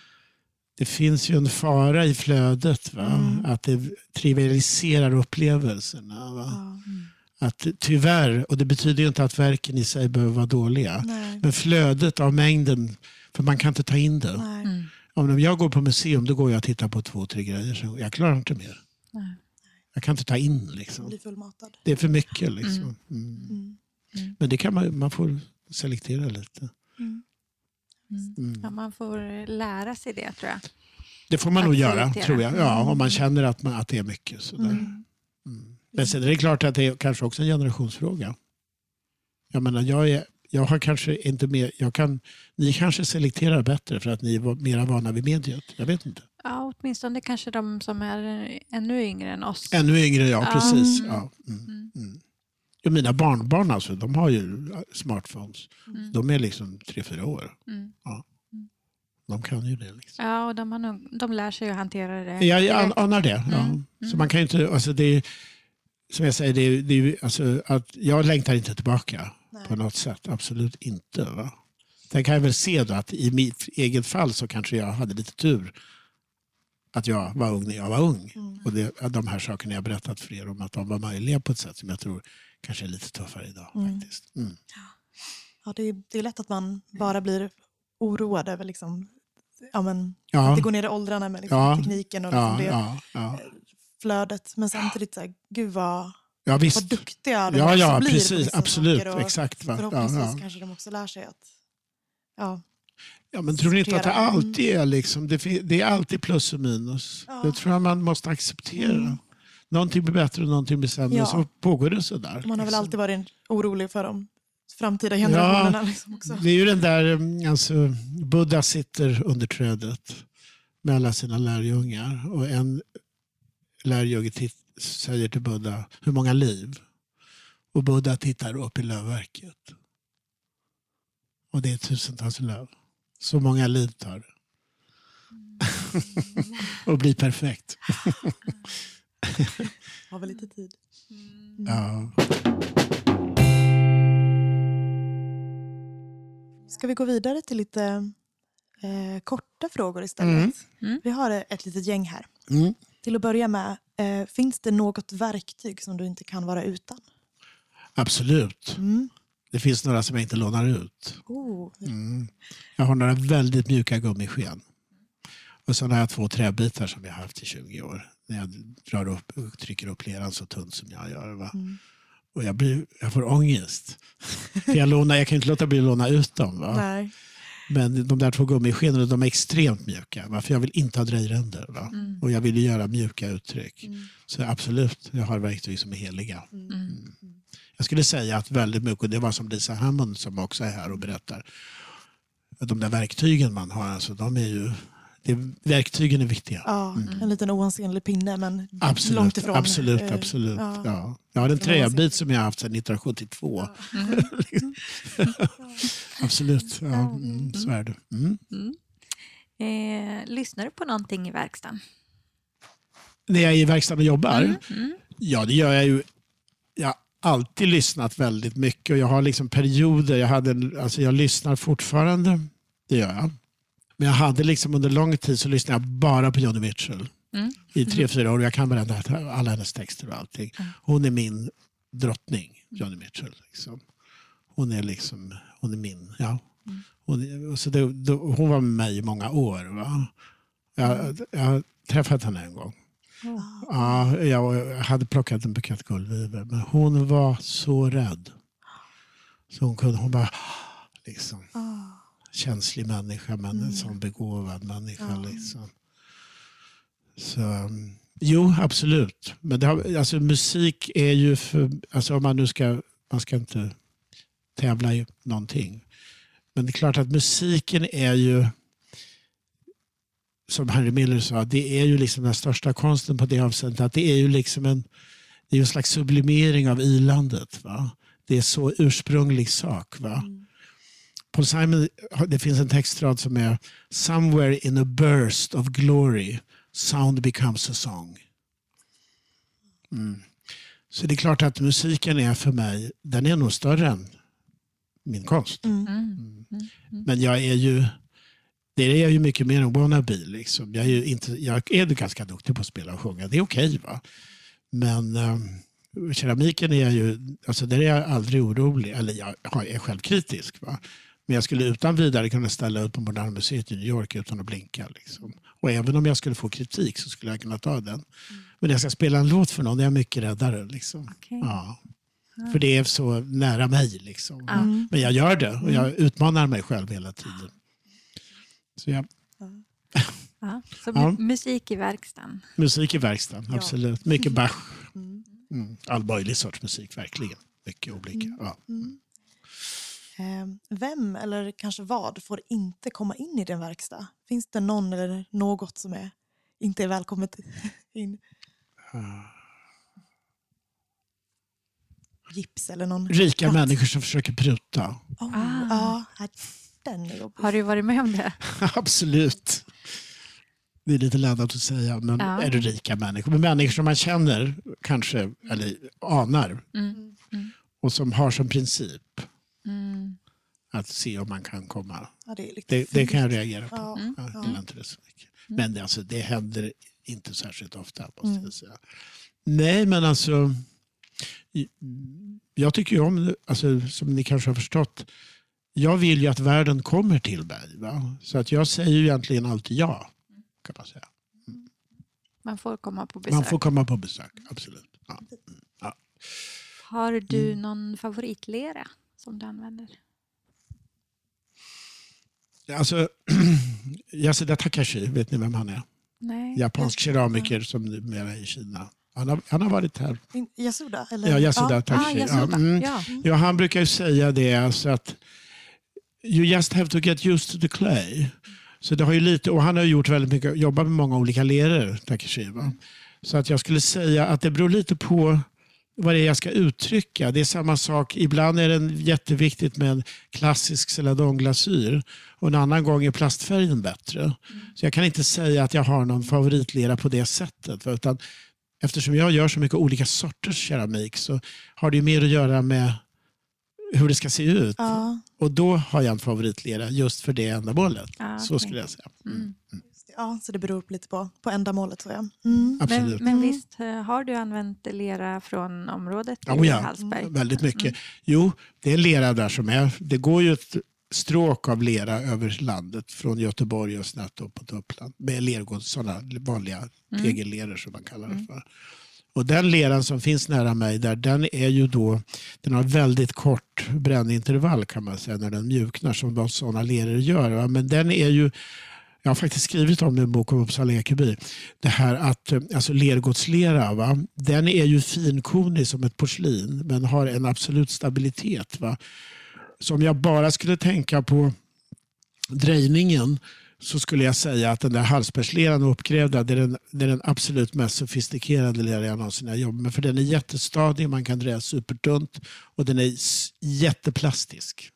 Det finns ju en fara i flödet. Va? Mm. Att det trivialiserar upplevelserna. Va? Ja. Mm. Att tyvärr, och det betyder ju inte att verken i sig behöver vara dåliga. Nej. Men flödet av mängden, för man kan inte ta in det. Nej. Mm. Om jag går på museum då går jag och tittar på två, tre grejer. Så jag klarar inte mer. Nej. Jag kan inte ta in. Liksom. Det är för mycket. Liksom. Mm. Mm. Men det kan man, man får selektera lite. Mm. Mm. Mm. Ja, man får lära sig det tror jag. Det får man Att nog göra, tror jag. Ja, om man Mm. känner att, man, att det är mycket. Sådär. Mm. Mm. Men sen är det klart att det är kanske också en generationsfråga. Jag menar, jag är jag har kanske inte mer, jag kan, ni kanske selekterar bättre för att ni är mera vana vid mediet. Jag vet inte. Ja, åtminstone kanske de som är ännu yngre än oss. Ännu yngre, ja Ja. precis. Mm. Ja, mm, mm. Ja, mina barnbarn alltså, de har ju smartphones. Mm. De är liksom tre fyra år. Mm. De kan ju det. Liksom. Ja, och de, har nog, de lär sig att hantera det. Jag, jag anar det. Ja. Mm. Så man kan inte, alltså det är, som jag säger, det är, det är, alltså, att jag längtar inte tillbaka. På något sätt. Absolut inte. Va? Sen kan jag väl se då att i mitt eget fall så kanske jag hade lite tur att jag var ung när jag var ung. Mm. Och det, de här sakerna jag berättat för er om att de var möjliga på ett sätt som jag tror kanske är lite tuffare idag. Mm. faktiskt. Mm. Ja, det, är, det är lätt att man bara blir oroad över liksom, ja, men, Ja, det går ner i åldrarna med liksom, Ja. tekniken och liksom det ja. flödet. Men samtidigt, så här, gud vad, ja, vad visst. duktiga de Ja, ja, blir precis. Absolut. och Exakt. Va? Ja, Förhoppningsvis ja. kanske de också lär sig att ja, Ja, men tror ni inte att det sortera. alltid är liksom, det, är alltid plus och minus? Ja. Det tror jag man måste acceptera. Mm. Någonting blir bättre och någonting blir sämre. Ja. Så pågår det sådär. man har väl liksom. alltid varit orolig för de framtida generationerna. Liksom också. Det är ju den där, mm, alltså, Buddha sitter under trädet med alla sina lärjungar och en lärjunge säger till Buddha, hur många liv? Och Buddha tittar upp i lövverket. Och det är tusentals löv. Så många liv tar det. och blir perfekt. Har väl lite tid. Ja. Ska vi gå vidare till lite eh, korta frågor istället? Mm. Mm. Vi har ett litet gäng här. Till att börja med, eh, finns det något verktyg som du inte kan vara utan? Absolut. Mm. Det finns några som jag inte lånar ut. Oh. Mm. Jag har några väldigt mjuka gummisken. Och sen har jag två träbitar som jag har haft i 20 år. När jag drar upp trycker upp leran så tunt som jag gör. Va? Mm. Och jag, blir, jag får ångest. För jag, lånar, jag kan inte låta bli att låna ut dem. Va? Nej. Men de där två gummiskenorna de är extremt mjuka. För jag vill inte ha drejränder. Mm. Och jag vill ju göra mjuka uttryck. Mm. Så absolut, jag har verktyg som är heliga. Mm. Jag skulle säga att väldigt mycket, och det var som Lisa Hammond som också är här och berättar, att de där verktygen man har, alltså, de är ju, det, verktygen är viktiga. Ja, en liten oansenlig pinne men Absolut, långt ifrån. absolut, eh, absolut. ja. Ja. Jag har en träbit som jag har haft sedan 1972. absolut, ja, mm, så är det. Mm. Eh, lyssnar du på någonting i verkstaden? När jag är i verkstaden och jobbar, Mm. Ja, det gör jag ju. Jag har alltid lyssnat väldigt mycket och jag har liksom perioder. Jag, hade, en- alltså jag lyssnar fortfarande, det gör jag. Men jag hade liksom under lång tid så lyssnade jag bara på Joni Mitchell Mm. i tre, fyra år. Jag kan varenda, alla hennes texter och allting. Hon är min drottning, Joni Mitchell. Liksom. Hon är liksom, hon är min, ja. Hon, är- och så det, då, hon var med mig i många år. Va? Jag, jag träffat henne en gång. Ja, jag hade plockat en bukett guldvivor, men hon var så rädd. Så hon kunde, hon bara, liksom, Ah. Känslig människa, men en sån begåvad människa. Ja. Liksom. Så, um, jo, absolut. Men har, alltså, musik är ju för, alltså om man nu ska, man ska inte tävla i någonting. Men det är klart att musiken är ju, som Henry Miller sa, det är ju liksom den största konsten på det avseendet att det är ju liksom en, det är en slags sublimering av ilandet. Va? Det är så ursprunglig sak. Va? Paul Simon, det finns en textrad som är Somewhere in a burst of glory sound becomes a song. Mm. Så det är klart att musiken är för mig, den är nog större än min konst. Mm. Mm. Men jag är ju det är jag ju mycket mer än wannabe. Liksom. Jag, är ju inte, jag är ganska duktig på att spela och sjunga. Det är okej. va? Men um, keramiken är jag ju, alltså där är jag aldrig orolig. Eller jag är självkritisk. Va? Men jag skulle utan vidare kunna ställa upp på Moderna Museet i New York utan att blinka. Liksom. Och även om jag skulle få kritik så skulle jag kunna ta den. Men när jag ska spela en låt för någon är jag mycket räddare. Liksom. Okej. Ja. För det är så nära mig. Liksom. Ja. Men jag gör det och jag utmanar mig själv hela tiden. Så jag, Ja. Så Ja. mu- musik i verkstaden. musik i verkstaden, Ja. absolut. Mycket Bach. Mm. Mm. All möjlig sorts musik, verkligen. Mycket olika. Mm. Ja. Eh, vem eller kanske vad får inte komma in i din verkstad? Finns det någon eller något som är, inte är välkommet in? Gips eller någon Rika katt? människor som försöker pruta. Oh, Ah. Ja, den är jobbig. Har du varit med om det? Absolut. Det är lite laddat att säga, men Ja. är det rika människor? Men människor som man känner, kanske, eller anar, Mm. och som har som princip Mm. Att se om man kan komma. Ja, det, är lite Det, det kan jag reagera på. Ja, Mm. Ja. gillar inte det så mycket. Men det, alltså, det händer inte särskilt ofta, måste Mm. jag säga. Nej, men alltså... Jag tycker ju om, alltså, som ni kanske har förstått, jag vill ju att världen kommer till mig. Va? Så att jag säger ju egentligen alltid ja, kan man säga. Man får komma på besök. Man får komma på besök, absolut. Ja. Har du Mm. någon favoritlera som du använder? Alltså, Yasuda Takashi, vet ni vem han är? Nej. Japansk keramiker som numera är i Kina. Han har, han har varit här. Yasuda? Eller? Ja, Yasuda Ja. Ah, Takashi. Yasuda. mm. Ja. Ja, han brukar ju säga det alltså att you just have to get used to the clay. Så det har ju lite, och han har gjort väldigt mycket, jobbat med många olika leror, Takashi. Va? Så att jag skulle säga att det beror lite på vad det är jag ska uttrycka. Det är samma sak, ibland är det jätteviktigt med en klassisk celadonglasyr och en annan gång är plastfärgen bättre. Så jag kan inte säga att jag har någon favoritlera på det sättet. Utan eftersom jag gör så mycket olika sorters keramik så har det mer att göra med hur det ska se ut. Ja, Och då har jag en favoritlera just för det ändamålet. Ah, Så skulle jag säga. Mm. det. Ja, så det beror lite på, på ändamålet. Så ja. Mm. Absolut. Men, men Mm. visst eh, har du använt lera från området i Oh ja. Hallsberg? Väldigt mycket. Jo, det är lera där som är. Det går ju ett stråk av lera över landet från Göteborg och snett upp mot Uppland. Med lergård, sådana vanliga tegelleror som man kallar det för. Och den leran som finns nära mig där, den är ju då, den har väldigt kort brännintervall kan man säga när den mjuknar som de sådana leror gör. Men den är ju, jag har faktiskt skrivit om det i en bok om Uppsala Ekeby. Det här att eh, alltså lergodslera, va? den är ju finkornig som ett porslin men har en absolut stabilitet. Va? Så om jag bara skulle tänka på drejningen så skulle jag säga att den där halsbergsleran uppgrävda det är, den, det är den absolut mest sofistikerade lera jag någonsin har jobbat med. För den är jättestadig, man kan dreja supertunt och den är jätteplastisk.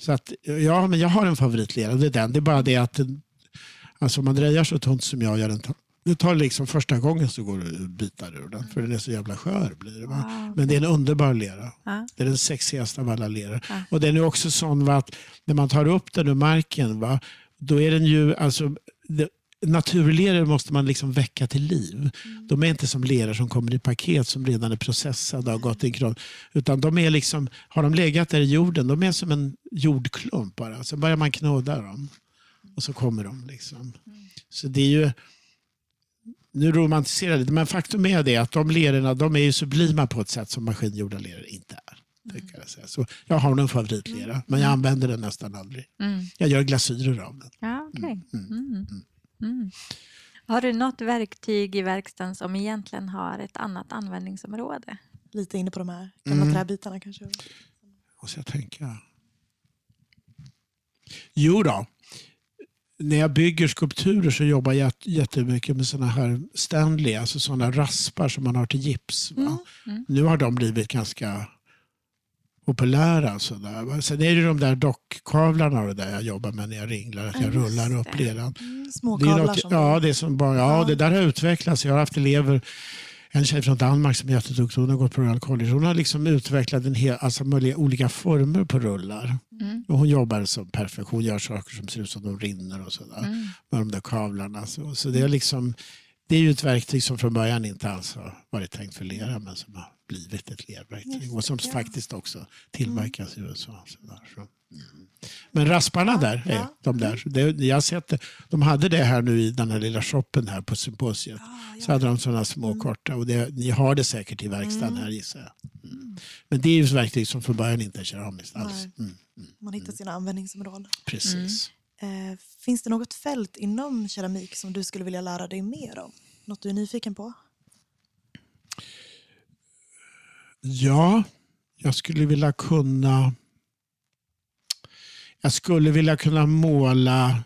Så att, ja, men jag har en favoritlera och det är den. Det är bara det att den, alltså om man drejar så tunt som jag gör den det tar liksom första gången så går det bitar ur den för den är så jävla skör. Blir det? Wow. Men det är en underbar lera. Ja. Det är den sexigaste av alla leror. Ja. Och den är också sån va, att när man tar upp den ur marken, va, då är den ju... Alltså, det, naturleror måste man liksom väcka till liv. De är inte som leror som kommer i paket som redan är processade och gått i en kran. Utan de är liksom, har de legat där i jorden, de är som en jordklump bara. Så börjar man knåda dem och så kommer de. Liksom. Så det är ju... Nu romantiserar jag lite, men faktum är det att de lerorna de är ju sublima på ett sätt som maskingjorda leror inte är. brukar Jag, säga. Så jag har någon favoritlera, men jag använder den nästan aldrig. Mm. Jag gör glasyrer av den. Ja, okej. Mm, Mm. Mm. Har du något verktyg i verkstaden som egentligen har ett annat användningsområde? Lite inne på de här gamla Mm. träbitarna kanske. Måste jag tänka? Jo då. När jag bygger skulpturer så jobbar jag jät- jättemycket med såna här Stanley, alltså såna raspar som man har till gips. Mm. Mm. Nu har de blivit ganska populära. Sådär. Sen är det de där dockkavlarna och det där jag jobbar med när jag ringlar, att Ja, jag rullar upp leran. Mm, små Det är kablar något, som... ja, det är som bara, ja, Ja. det där har utvecklats. Jag har haft elever, en tjej från Danmark som är jätteduktig, hon har gått på Royal College. Hon har liksom utvecklat en hel, alltså möjliga olika former på rullar. Mm. Och hon jobbar som perfekt. Hon gör saker som ser ut som de rinner och sådär. Mm. Med de där kavlarna. Så, så det, är liksom, det är ju ett verktyg som från början inte alls har varit tänkt för lera men som har blivit ett lerverktyg. Och som ja. faktiskt också tillverkas i USA. Så. Mm. Men rasparna där, är, ja. de där det, jag har sett det. De hade det här nu i den här lilla shoppen här på symposiet. Ah, Så hade de sådana små Mm. korta och det, ni har det säkert i verkstaden Mm. här gissar jag. Mm. Men det är ju ett verktyg som från början inte är keramiskt alls. Nej. Mm. Man hittar sina användningsområden. Precis. Eh, finns det något fält inom keramik som du skulle vilja lära dig mer om? Något du är nyfiken på? Ja, jag skulle vilja kunna jag skulle vilja kunna måla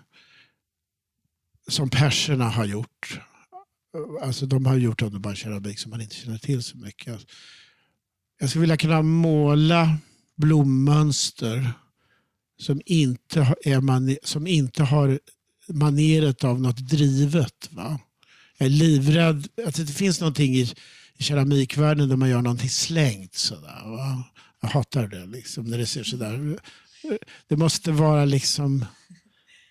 som perserna har gjort. Alltså de har gjort underbar keramik som man inte känner till så mycket. Jag skulle vilja kunna måla blommönster som inte, har- är man, som inte har maneret av något drivet. Va? Jag är livrädd att det finns någonting i, i keramikvärlden där man gör någonting slängt. Sådär, va? Jag hatar det liksom, när det ser sådär. Det måste vara liksom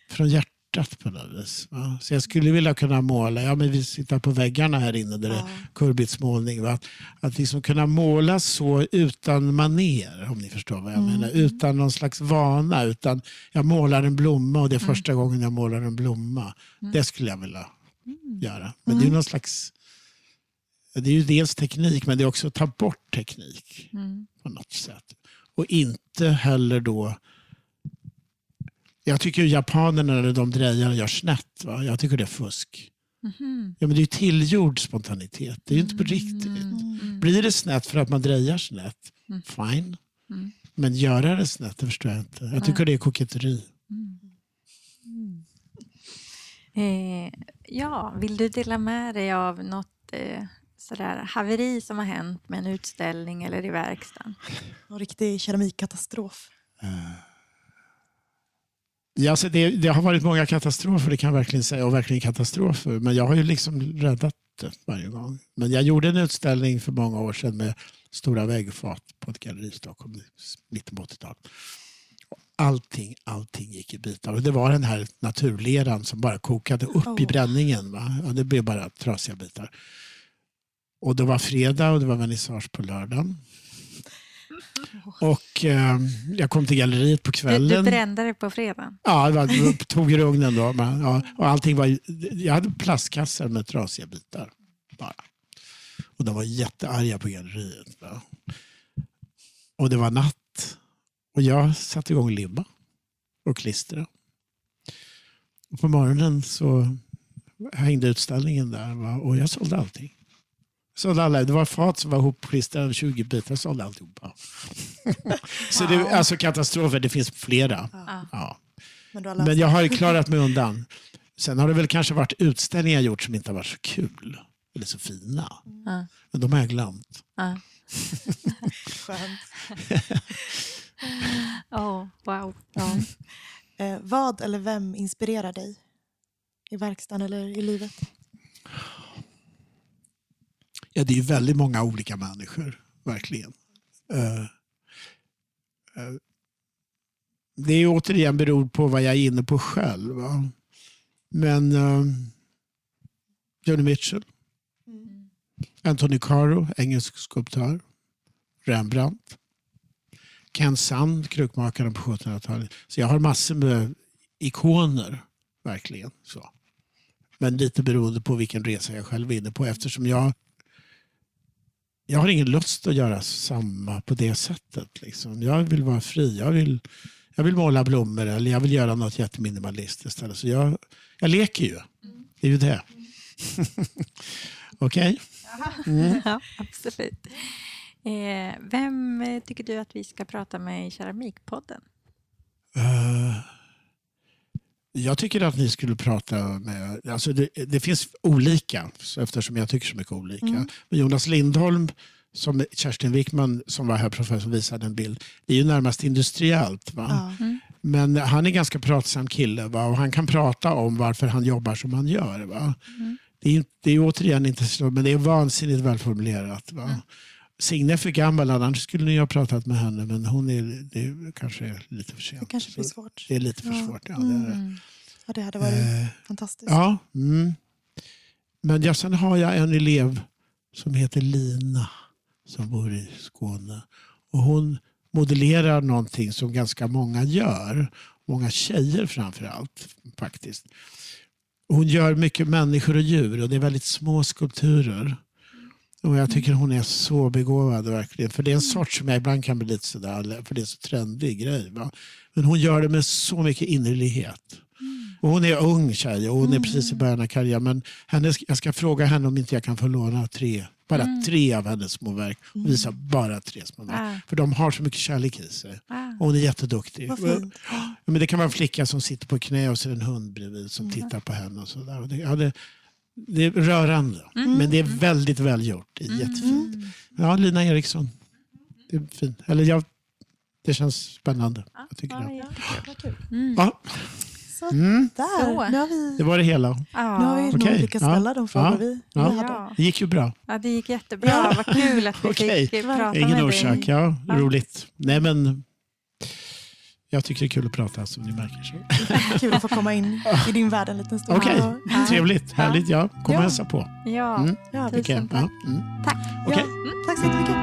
från hjärtat på något vis. Va? Så jag skulle vilja kunna måla, ja men vi sitter på väggarna här inne där det Ja. är kurbitsmålning. Va? Att, liksom kunna måla så utan maner, om ni förstår vad jag Mm. menar. Utan någon slags vana. Utan jag målar en blomma och det är första gången jag målar en blomma. Det skulle jag vilja göra. Men det är ju någon slags... Det är ju dels teknik men det är också att ta bort teknik Mm. på något sätt. Och inte heller då... Jag tycker japanerna när de drejar gör snett. Va? Jag tycker det är fusk. Mhm. Ja, men det är tillgjord spontanitet. Det är ju inte på riktigt. Mm. Blir det snett för att man drejar snett, Mm. fine. Mm. Men göra det snett, det förstår jag inte. Jag tycker det är koketteri. Eh, ja, vill du dela med dig av något eh, sådär haveri som har hänt med en utställning eller i verkstaden? En riktig keramikkatastrof. Ja, alltså det, det har varit många katastrofer, det kan jag verkligen säga, och verkligen katastrofer. Men jag har ju liksom räddat det varje gång. Men jag gjorde en utställning för många år sedan med stora väggfat på ett galleri i Stockholm i mitten på 80-talet. Och Allting, allting gick i bitar. Och det var den här naturleran som bara kokade upp i Åh. bränningen. Va? Ja, det blev bara trasiga bitar. Och det var fredag och det var vernissage på lördagen. Och eh, jag kom till galleriet på Du, kvällen. du brände det på fredagen? Ja, det var, det tog ur ugnen då. Men, ja, och allting var, jag hade plastkassar med trasiga bitar. Bara. Och de var jättearga på galleriet. Va? Och det var natt. Och jag satte igång limma och klistra. Och på morgonen så hängde utställningen där va? och jag sålde allting. Sålde alla, det var fat som var ihopklistrade, 20 bitar, sålde alltihopa. så det, alltså katastrofer, det finns flera. Ja. Ja. Men Men jag har klarat mig undan. Sen har det väl kanske varit utställningar jag gjort som inte har varit så kul. Eller så fina. Ja. Men de har jag glömt. Det. Skönt. Oh, wow. Ja. Eh, vad eller vem inspirerar dig? I verkstaden eller i livet? Ja, det är väldigt många olika människor. Verkligen. Eh, eh, det är återigen beror på vad jag är inne på själv. Va? Men uh, Joni Mitchell, Anthony Caro, engelsk skulptör. Rembrandt. Ken Sand, krukmakaren på 1700-talet. Så jag har massor med ikoner, verkligen. så. Men lite beroende på vilken resa jag själv är inne på eftersom jag jag har ingen lust att göra samma på det sättet. Liksom. Jag vill vara fri. Jag vill, jag vill måla blommor eller jag vill göra något jätteminimalistiskt. Så jag, jag leker ju. Det är ju det. Okej? ja, absolut. Eh, vem tycker du att vi ska prata med i Keramikpodden? Eh, jag tycker att ni skulle prata med... Alltså det, det finns olika, eftersom jag tycker så mycket olika. Mm. Men Jonas Lindholm, som Kerstin Wickman som var här professor visade en bild. Det är ju närmast industriellt. Va? Ja. Men han är ganska pratsam kille va? och han kan prata om varför han jobbar som han gör. Va? Mm. Det, är, det är återigen inte så, men det är vansinnigt välformulerat. Va? Signe är för gammal, annars skulle ni ha pratat med henne, men hon är, det är kanske lite för sent. Det kanske blir svårt. Det är lite för Ja. svårt. Ja, det är det. Mm. Ja, det hade varit Eh, fantastiskt. ja, mm. Men ja, sen har jag en elev som heter Lina som bor i Skåne. Och hon modellerar någonting som ganska många gör. Många tjejer framför allt faktiskt. Hon gör mycket människor och djur och det är väldigt små skulpturer. Och jag tycker hon är så begåvad verkligen. För det är en sort som jag ibland kan bli lite sådär, för det är så trendig grej. Va? Men hon gör det med så mycket innerlighet. Och hon är ung tjej och hon är precis i början av karriären. Men henne, jag ska fråga henne om inte jag kan få låna tre Bara Mm. tre av hennes små verk. Hon Mm. visar bara tre små verk. Ah, För de har så mycket kärlek i sig. ah. Och hon är jätteduktig. Men det kan vara en flicka som sitter på knä och det en hund bredvid som Mm. tittar på henne. Och så där. Och det, ja, det, det är rörande. Mm. Men det är väldigt välgjort. Det är Mm. jättefint. Mm. Ja, Lina Eriksson. Det är fint. Eller jag, det känns spännande. Jag tycker det. Ja, vad kul. Mm. Ja, Så mm, där, Så. nu har vi, det var det hela. nu har vi Ja. nog Okej, lyckats ja. ställa de frågor Ja. vi, Ja. vi hade. Ja. Det gick ju bra. ja, det gick jättebra. Vad kul att vi Okej. fick prata Ingen med orsak. dig. Ja, Ja. roligt. Nej, men jag tycker det är kul att prata som ni märker. Så. Kul att få komma in i din värld en liten stund. Okej, Ja. trevligt. Härligt. Ja, kom och Ja. hälsa på. Ja. Mm. Ja. Tusen tack. Ja, mm. Tack. Okej. Tack så jättemycket.